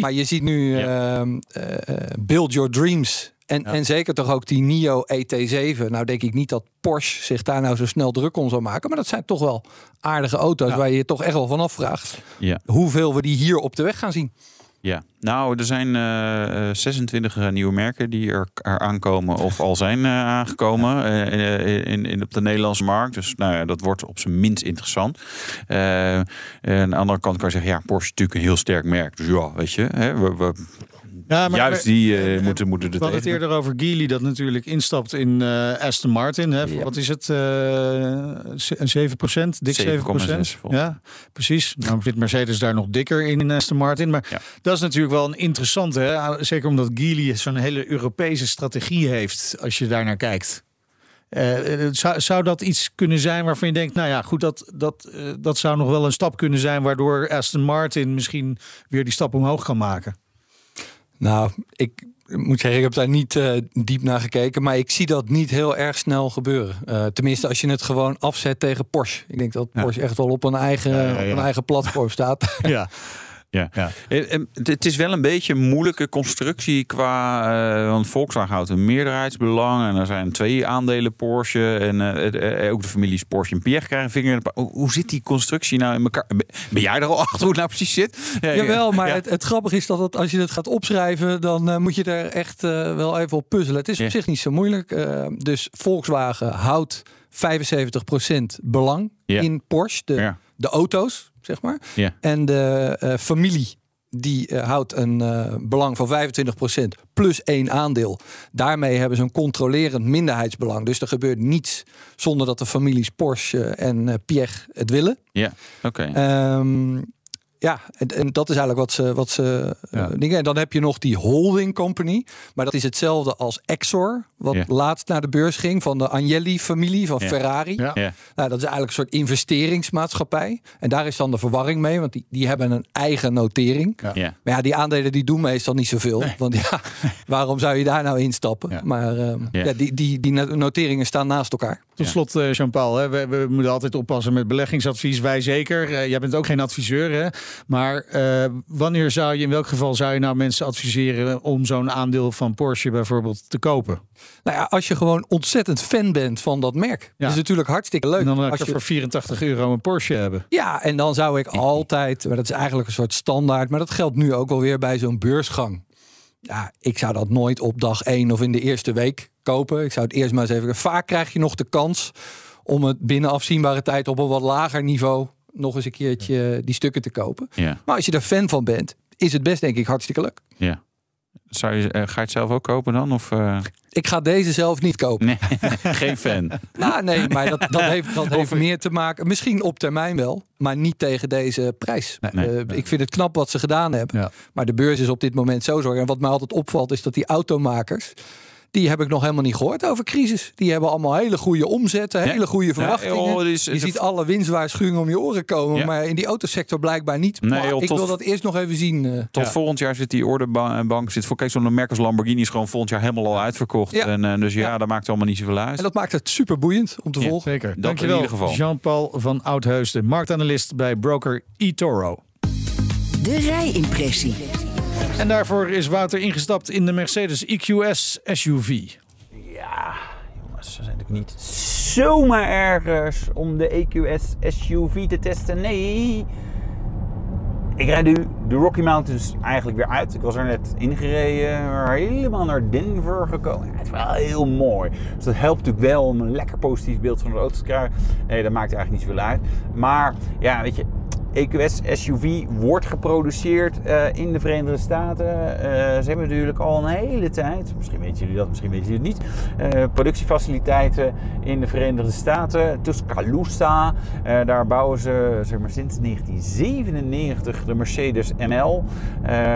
[SPEAKER 6] Maar je ziet nu ehm, eh, eh, Build Your Dreams. En, en zeker toch ook die NIO ET7. Nou denk ik niet dat Porsche zich daar nou zo snel druk om zou maken. Maar dat zijn toch wel aardige auto's waar je je toch echt wel van afvraagt.
[SPEAKER 4] Ja.
[SPEAKER 6] Hoeveel we die hier op de weg gaan zien.
[SPEAKER 4] Ja, nou, er zijn eh, eh, 26 eh, nieuwe merken die er, er aankomen of al zijn eh, aangekomen eh, in, in, op de Nederlandse markt. Dus nou ja, dat wordt op zijn minst interessant. Eh, en aan de andere kant kan je zeggen, ja, Porsche is natuurlijk een heel sterk merk. Dus ja, weet je, hè, we, we,
[SPEAKER 3] Ja, maar-
[SPEAKER 4] juist die eh, moeten, moeten
[SPEAKER 3] We
[SPEAKER 4] er
[SPEAKER 3] hadden het eerder over Geely, dat natuurlijk instapt in eh, Aston Martin. Hè. Wat is het? eh, een 7 procent? Dik 7 procent?
[SPEAKER 4] 7,6 volgens
[SPEAKER 3] Ja, precies. Nou zit Mercedes daar nog dikker in in Aston Martin. Maar dat is natuurlijk wel een interessante. Hè? Zeker omdat Geely zo'n hele Europese strategie heeft, als je daar naar kijkt. Uh, zou, zou dat iets kunnen zijn waarvan je denkt, nou ja, goed, dat, dat, uh, dat zou nog wel een stap kunnen zijn waardoor Aston Martin misschien weer die stap omhoog kan maken?
[SPEAKER 6] Nou, ik moet zeggen, ik heb daar niet uh, diep naar gekeken, maar ik zie dat niet heel erg snel gebeuren. tenminste, als je het gewoon afzet tegen Porsche. Ik denk dat Porsche echt wel op een eigen, ja, ja, ja. Op een eigen platform staat.
[SPEAKER 3] ja.
[SPEAKER 4] Ja. ja. Het is wel een beetje een moeilijke constructie qua. Uh, want Volkswagen houdt een meerderheidsbelang. En er zijn twee aandelen Porsche. En uh, ook de families Porsche en Pierre krijgen vinger. Hoe, hoe zit die constructie nou in elkaar? Ben jij er al achter hoe het nou precies zit?
[SPEAKER 6] Ja, Jawel, maar ja. het, het grappige is dat het, als je het gaat opschrijven. dan uh, moet je er echt wel even op puzzelen. Het is op zich niet zo moeilijk. dus Volkswagen houdt 75% belang in Porsche. De, de auto's zeg maar.
[SPEAKER 4] Ja.
[SPEAKER 6] En de uh, familie die uh, houdt een uh, belang van 25% plus één aandeel. Daarmee hebben ze een controlerend minderheidsbelang. Dus er gebeurt niets zonder dat de families Porsche en Pierre het willen.
[SPEAKER 4] Ja, oké.
[SPEAKER 6] Okay. Um, ja, en, en, dat is eigenlijk wat ze, wat ze ja. uh, dingen. En dan heb je nog die holding company. Maar dat is hetzelfde als Exor, wat
[SPEAKER 4] Ja.
[SPEAKER 6] laatst naar de beurs ging van de Agnelli-familie van
[SPEAKER 4] Ja.
[SPEAKER 6] Ferrari.
[SPEAKER 4] Ja. Ja.
[SPEAKER 6] Nou, dat is eigenlijk een soort investeringsmaatschappij. En daar is dan de verwarring mee, want die, die hebben een eigen notering.
[SPEAKER 4] Ja.
[SPEAKER 6] Maar ja, die aandelen die doen meestal niet zoveel. Want ja, waarom zou je daar nou instappen? Maar ehm,
[SPEAKER 3] Ja.
[SPEAKER 6] ja. die, die, die noteringen staan naast elkaar.
[SPEAKER 3] Tot slot, eh, Jean-Paul, hè, we, we moeten altijd oppassen met beleggingsadvies. Wij zeker. Eh, jij bent ook geen adviseur, hè? Maar eh, wanneer zou je, in welk geval zou je nou mensen adviseren om zo'n aandeel van Porsche bijvoorbeeld te kopen?
[SPEAKER 6] Nou ja, als je gewoon ontzettend fan bent van dat merk.
[SPEAKER 3] Ja.
[SPEAKER 6] is natuurlijk hartstikke leuk.
[SPEAKER 3] En dan
[SPEAKER 6] als
[SPEAKER 3] je
[SPEAKER 6] je
[SPEAKER 3] voor 84 euro een Porsche hebben.
[SPEAKER 6] Ja, en dan zou ik altijd, maar dat is eigenlijk een soort standaard, maar dat geldt nu ook alweer bij zo'n beursgang. Ja, ik zou dat nooit op dag één of in de eerste week kopen. Ik zou het eerst maar eens even. Vaak krijg je nog de kans om het binnen afzienbare tijd op een wat lager niveau nog eens een keertje die stukken te kopen.
[SPEAKER 4] Ja.
[SPEAKER 6] Maar als je er fan van bent, is het best denk ik hartstikke leuk.
[SPEAKER 4] Ja. Zou je, eh, ga je het zelf ook kopen dan? Of, eh?
[SPEAKER 6] Ik ga deze zelf niet kopen.
[SPEAKER 4] Nee, geen fan.
[SPEAKER 6] Nou, nee, maar dat, dat heeft, dat heeft meer te maken. Misschien op termijn wel, maar niet tegen deze prijs.
[SPEAKER 4] Nee,
[SPEAKER 6] Eh, Ik vind het knap wat ze gedaan hebben.
[SPEAKER 3] Ja.
[SPEAKER 6] Maar de beurs is op dit moment zo zorg. En wat mij altijd opvalt, is dat die automakers. Die heb ik nog helemaal niet gehoord over crisis. Die hebben allemaal hele goede omzetten,
[SPEAKER 4] Ja.
[SPEAKER 6] hele goede
[SPEAKER 4] Ja,
[SPEAKER 6] verwachtingen.
[SPEAKER 4] joh, die is-
[SPEAKER 6] je ziet alle winstwaarschuwingen om je oren komen.
[SPEAKER 4] Ja.
[SPEAKER 6] Maar in die autosector blijkbaar niet.
[SPEAKER 4] Nee,
[SPEAKER 6] Maar
[SPEAKER 4] joh,
[SPEAKER 6] ik
[SPEAKER 4] tot-
[SPEAKER 6] wil dat eerst nog even zien. eh.
[SPEAKER 4] Tot volgend jaar zit die orderbank zit voor kijk zo'n merk als Lamborghini is gewoon volgend jaar helemaal al uitverkocht.
[SPEAKER 6] Ja.
[SPEAKER 4] En, eh, dus ja, dat maakt allemaal niet zoveel uit.
[SPEAKER 6] En dat maakt het super boeiend om te
[SPEAKER 4] Ja.
[SPEAKER 6] volgen.
[SPEAKER 3] Zeker.
[SPEAKER 4] Dat
[SPEAKER 3] Dankjewel,
[SPEAKER 4] in ieder geval.
[SPEAKER 3] Jean-Paul van Oudheusden, marktanalist bij broker eToro.
[SPEAKER 2] De rijimpressie.
[SPEAKER 3] En daarvoor is Wouter ingestapt in de Mercedes EQS SUV.
[SPEAKER 4] Ja, jongens, we zijn natuurlijk niet zomaar ergens om de EQS SUV te testen. Nee. Ik rijd nu de Rocky Mountains eigenlijk weer uit. Ik was er net ingereden, helemaal naar Denver gekomen. Het is wel heel mooi. Dus dat helpt natuurlijk wel om een lekker positief beeld van de auto te krijgen. Nee, dat maakt eigenlijk niet zoveel uit. Maar ja, weet je, EQS SUV wordt geproduceerd eh, in de Verenigde Staten. Eh, ze hebben natuurlijk al een hele tijd, misschien weten jullie dat, misschien weten jullie het niet, eh, productiefaciliteiten in de Verenigde Staten. Tuscaloosa, daar bouwen ze zeg maar, sinds 1997 de Mercedes ML.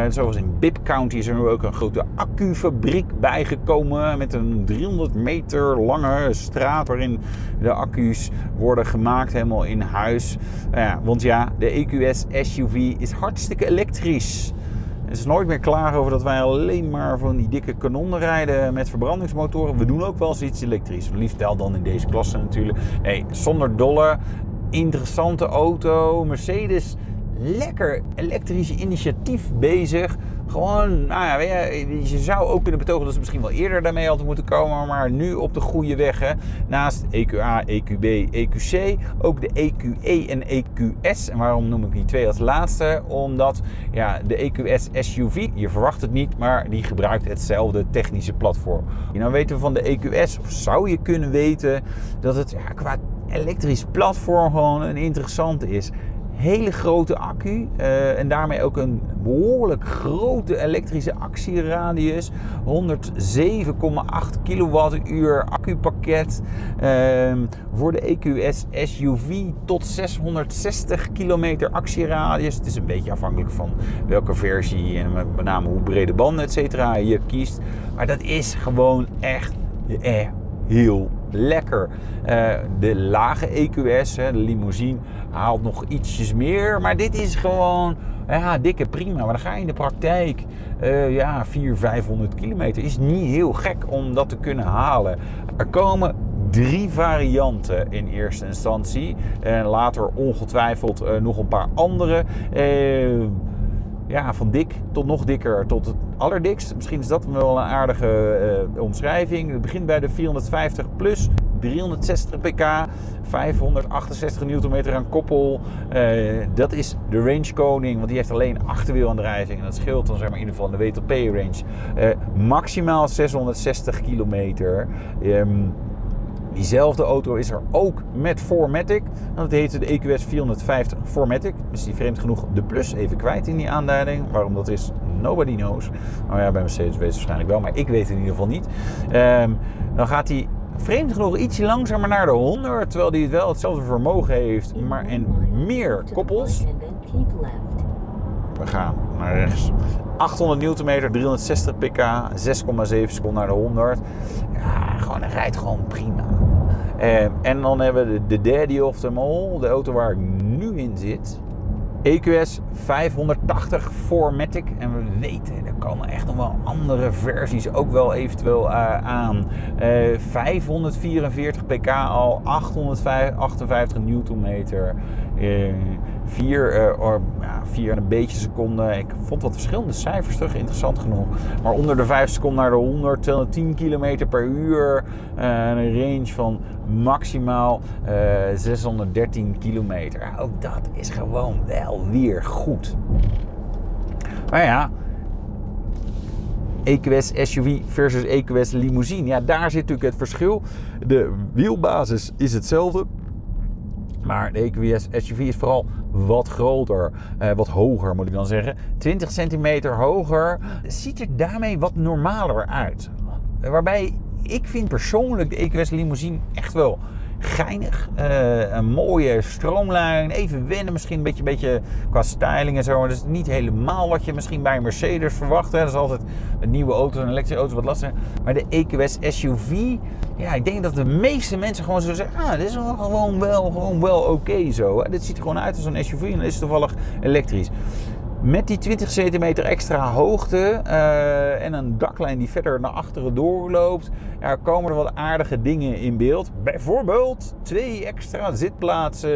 [SPEAKER 4] Zoals in Bibb County is er nu ook een grote accufabriek bijgekomen met een 300 meter lange straat waarin de accu's worden gemaakt helemaal in huis. Want ja, de EQS SUV is hartstikke elektrisch. Het is nooit meer klaar over dat wij alleen maar van die dikke kanonnen rijden met verbrandingsmotoren. We doen ook wel eens iets elektrisch. Liefst wel dan in deze klasse natuurlijk. Nee, zonder dolle. Interessante auto. Mercedes, lekker elektrisch initiatief bezig. Gewoon, nou ja, je, zou ook kunnen betogen dat ze misschien wel eerder daarmee hadden moeten komen. Maar nu op de goede weg. Hè. Naast EQA, EQB, EQC ook de EQE en EQS. En waarom noem ik die twee als laatste? Omdat ja, de EQS SUV, je verwacht het niet, maar die gebruikt hetzelfde technische platform. Nou weten we van de EQS, of zou je kunnen weten, dat het ja, qua elektrisch platform gewoon een interessante is hele grote accu eh, en daarmee ook een behoorlijk grote elektrische actieradius. 107,8 kilowattuur accupakket. Ehm, voor de EQS SUV tot 660 kilometer actieradius. Het is een beetje afhankelijk van welke versie en met name hoe brede banden et cetera je kiest. Maar dat is gewoon echt, echt heel lekker. Eh, de lage EQS, hè, de limousine, haalt nog ietsjes meer. Maar dit is gewoon ja, dikke prima. Maar dan ga je in de praktijk, uh, ja, 400, 500 kilometer. Is niet heel gek om dat te kunnen halen. Er komen drie varianten in eerste instantie. En later ongetwijfeld uh, nog een paar andere. Ja, van dik tot nog dikker tot het allerdikst. Misschien is dat wel een aardige uh, omschrijving. Het begint bij de 450 plus 360 pk, 568 Nm aan koppel. Uh, dat is de range koning, want die heeft alleen achterwielaandrijving. En dat scheelt dan zeg maar in ieder geval de WTP-range. Uh, maximaal 660 kilometer. Um, Diezelfde auto is er ook met 4MATIC. Dat heette de EQS 450 4MATIC. Dus die vreemd genoeg de plus even kwijt in die aanduiding. Waarom dat is, nobody knows. Nou ja, bij Mercedes weet het waarschijnlijk wel, maar ik weet het in ieder geval niet. Um, dan gaat hij vreemd genoeg ietsje langzamer naar de 100. Terwijl hij het wel hetzelfde vermogen heeft, maar en meer koppels. We gaan naar rechts. 800 Nm, 360 pk, 6,7 seconden naar de 100. Ja, gewoon, hij rijdt gewoon prima. Eh, en dan hebben we de, daddy of them all, de auto waar ik nu in zit. EQS 580 4MATIC. En we weten, er komen echt nog wel andere versies ook wel eventueel uh, aan. Uh, 544 pk al, 858 newtonmeter. Uh, 4, or, ja, 4 en een beetje seconden. Ik vond wat verschillende cijfers terug, interessant genoeg. Maar onder de 5 seconden naar de 100, 210 km per uur. een range van maximaal 613 kilometer. Ook dat is gewoon wel weer goed. Maar ja, EQS SUV versus EQS limousine. Ja, daar zit natuurlijk het verschil. De wielbasis is hetzelfde. Maar de EQS SUV is vooral wat groter, eh, wat hoger moet ik dan zeggen. 20 centimeter hoger. Ziet er daarmee wat normaler uit. Waarbij ik vind persoonlijk de EQS limousine echt wel geinig. Uh, een mooie stroomlijn. Even wennen misschien een beetje, beetje qua styling en zo. Maar dat is niet helemaal wat je misschien bij een Mercedes verwacht. Hè. Dat is altijd een nieuwe auto, een elektrische auto wat lastig. Maar de EQS SUV, ja, ik denk dat de meeste mensen gewoon zo zeggen... Ah, dit is gewoon wel, gewoon wel oké zo. Hè. Dit ziet er gewoon uit als een SUV en is toevallig elektrisch. Met die 20 centimeter extra hoogte uh, en een daklijn die verder naar achteren doorloopt, er komen er wat aardige dingen in beeld. Bijvoorbeeld twee extra zitplaatsen,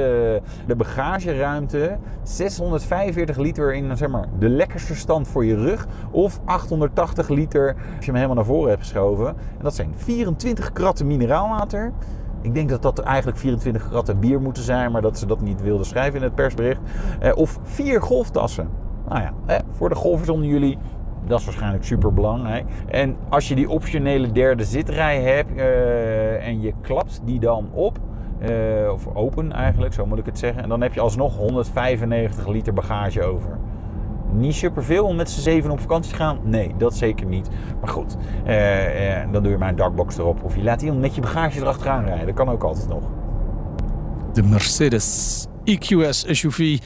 [SPEAKER 4] de bagageruimte, 645 liter in zeg maar, de lekkerste stand voor je rug, of 880 liter als je hem helemaal naar voren hebt geschoven. En dat zijn 24 kratten mineraalwater. Ik denk dat dat eigenlijk 24 kratten bier moeten zijn, maar dat ze dat niet wilden schrijven in het persbericht. Uh, of vier golftassen. Nou ja, eh, voor de golfers onder jullie, dat is waarschijnlijk super belangrijk. En als je die optionele derde zitrij hebt uh, en je klapt die dan op, uh, of open eigenlijk, zo moet ik het zeggen. En dan heb je alsnog 195 liter bagage over. Niet superveel om met z'n zeven op vakantie te gaan? Nee, dat zeker niet. Maar goed, uh, dan doe je maar een darkbox erop. Of je laat iemand met je bagage erachteraan rijden. Dat kan ook altijd nog.
[SPEAKER 3] De Mercedes EQS SUV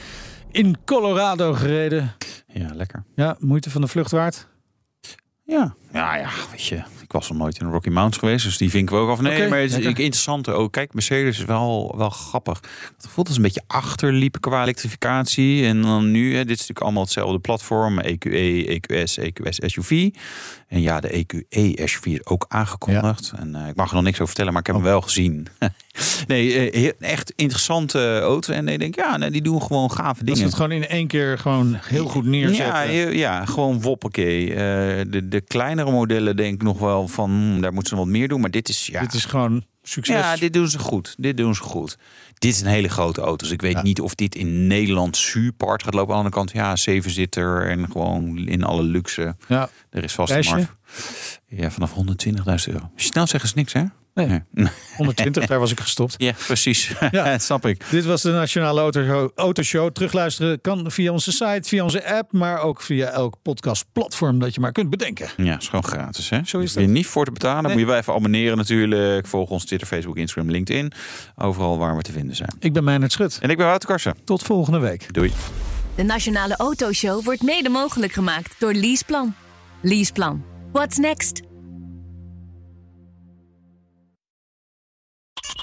[SPEAKER 3] in Colorado gereden.
[SPEAKER 4] Ja, lekker.
[SPEAKER 3] Ja, moeite van de vlucht waard?
[SPEAKER 4] Ja, ja, ja, weet je. Ik was nog nooit in de Rocky Mountains geweest, dus die vinken we ook af. Nee, okay, maar het is interessant. Oh, kijk, Mercedes is wel, wel grappig. Het voelt als een beetje achterliepen qua elektrificatie. En dan nu, hè, dit is natuurlijk allemaal hetzelfde platform. EQE, EQS, EQS SUV. En ja, de EQE SUV is ook aangekondigd. Ja. En uh, ik mag er nog niks over vertellen, maar ik heb hem wel gezien. nee, uh, echt interessante auto. En ik denk, ja, nee, die doen gewoon gave dingen.
[SPEAKER 3] Dat het gewoon in één keer gewoon heel goed neerzetten.
[SPEAKER 4] Ja, ja gewoon woppakee. Uh, de, de kleinere modellen denk ik nog wel van, hmm, daar moeten ze wat meer doen. Maar dit is, ja...
[SPEAKER 3] Dit is gewoon succes.
[SPEAKER 4] Ja, dit doen ze goed. Dit doen ze goed. Dit is een hele grote auto. Dus ik weet ja. niet of dit in Nederland super hard gaat lopen. Aan de andere kant, ja, zeven zitter en gewoon in alle luxe.
[SPEAKER 3] Ja.
[SPEAKER 4] Er is vast een markt. Ja, vanaf 120.000 euro. Snel zeggen ze niks, hè?
[SPEAKER 3] Nee. 120, daar was ik gestopt.
[SPEAKER 4] Ja, precies. Ja, dat snap ik.
[SPEAKER 3] Dit was de Nationale Autoshow. Autoshow. Terugluisteren kan via onze site, via onze app, maar ook via elk podcastplatform dat je maar kunt bedenken.
[SPEAKER 4] Ja, is gewoon gratis. Hè?
[SPEAKER 3] Zo is
[SPEAKER 4] dat. Je niet voor te betalen. Nee. Moet je wel even abonneren natuurlijk. Volg ons Twitter, Facebook, Instagram, LinkedIn. Overal waar we te vinden zijn.
[SPEAKER 3] Ik ben Meijnerd Schut.
[SPEAKER 4] En ik ben Wouter Karsen.
[SPEAKER 3] Tot volgende week.
[SPEAKER 4] Doei.
[SPEAKER 1] De Nationale Autoshow wordt mede mogelijk gemaakt door Leaseplan. Leaseplan. What's next?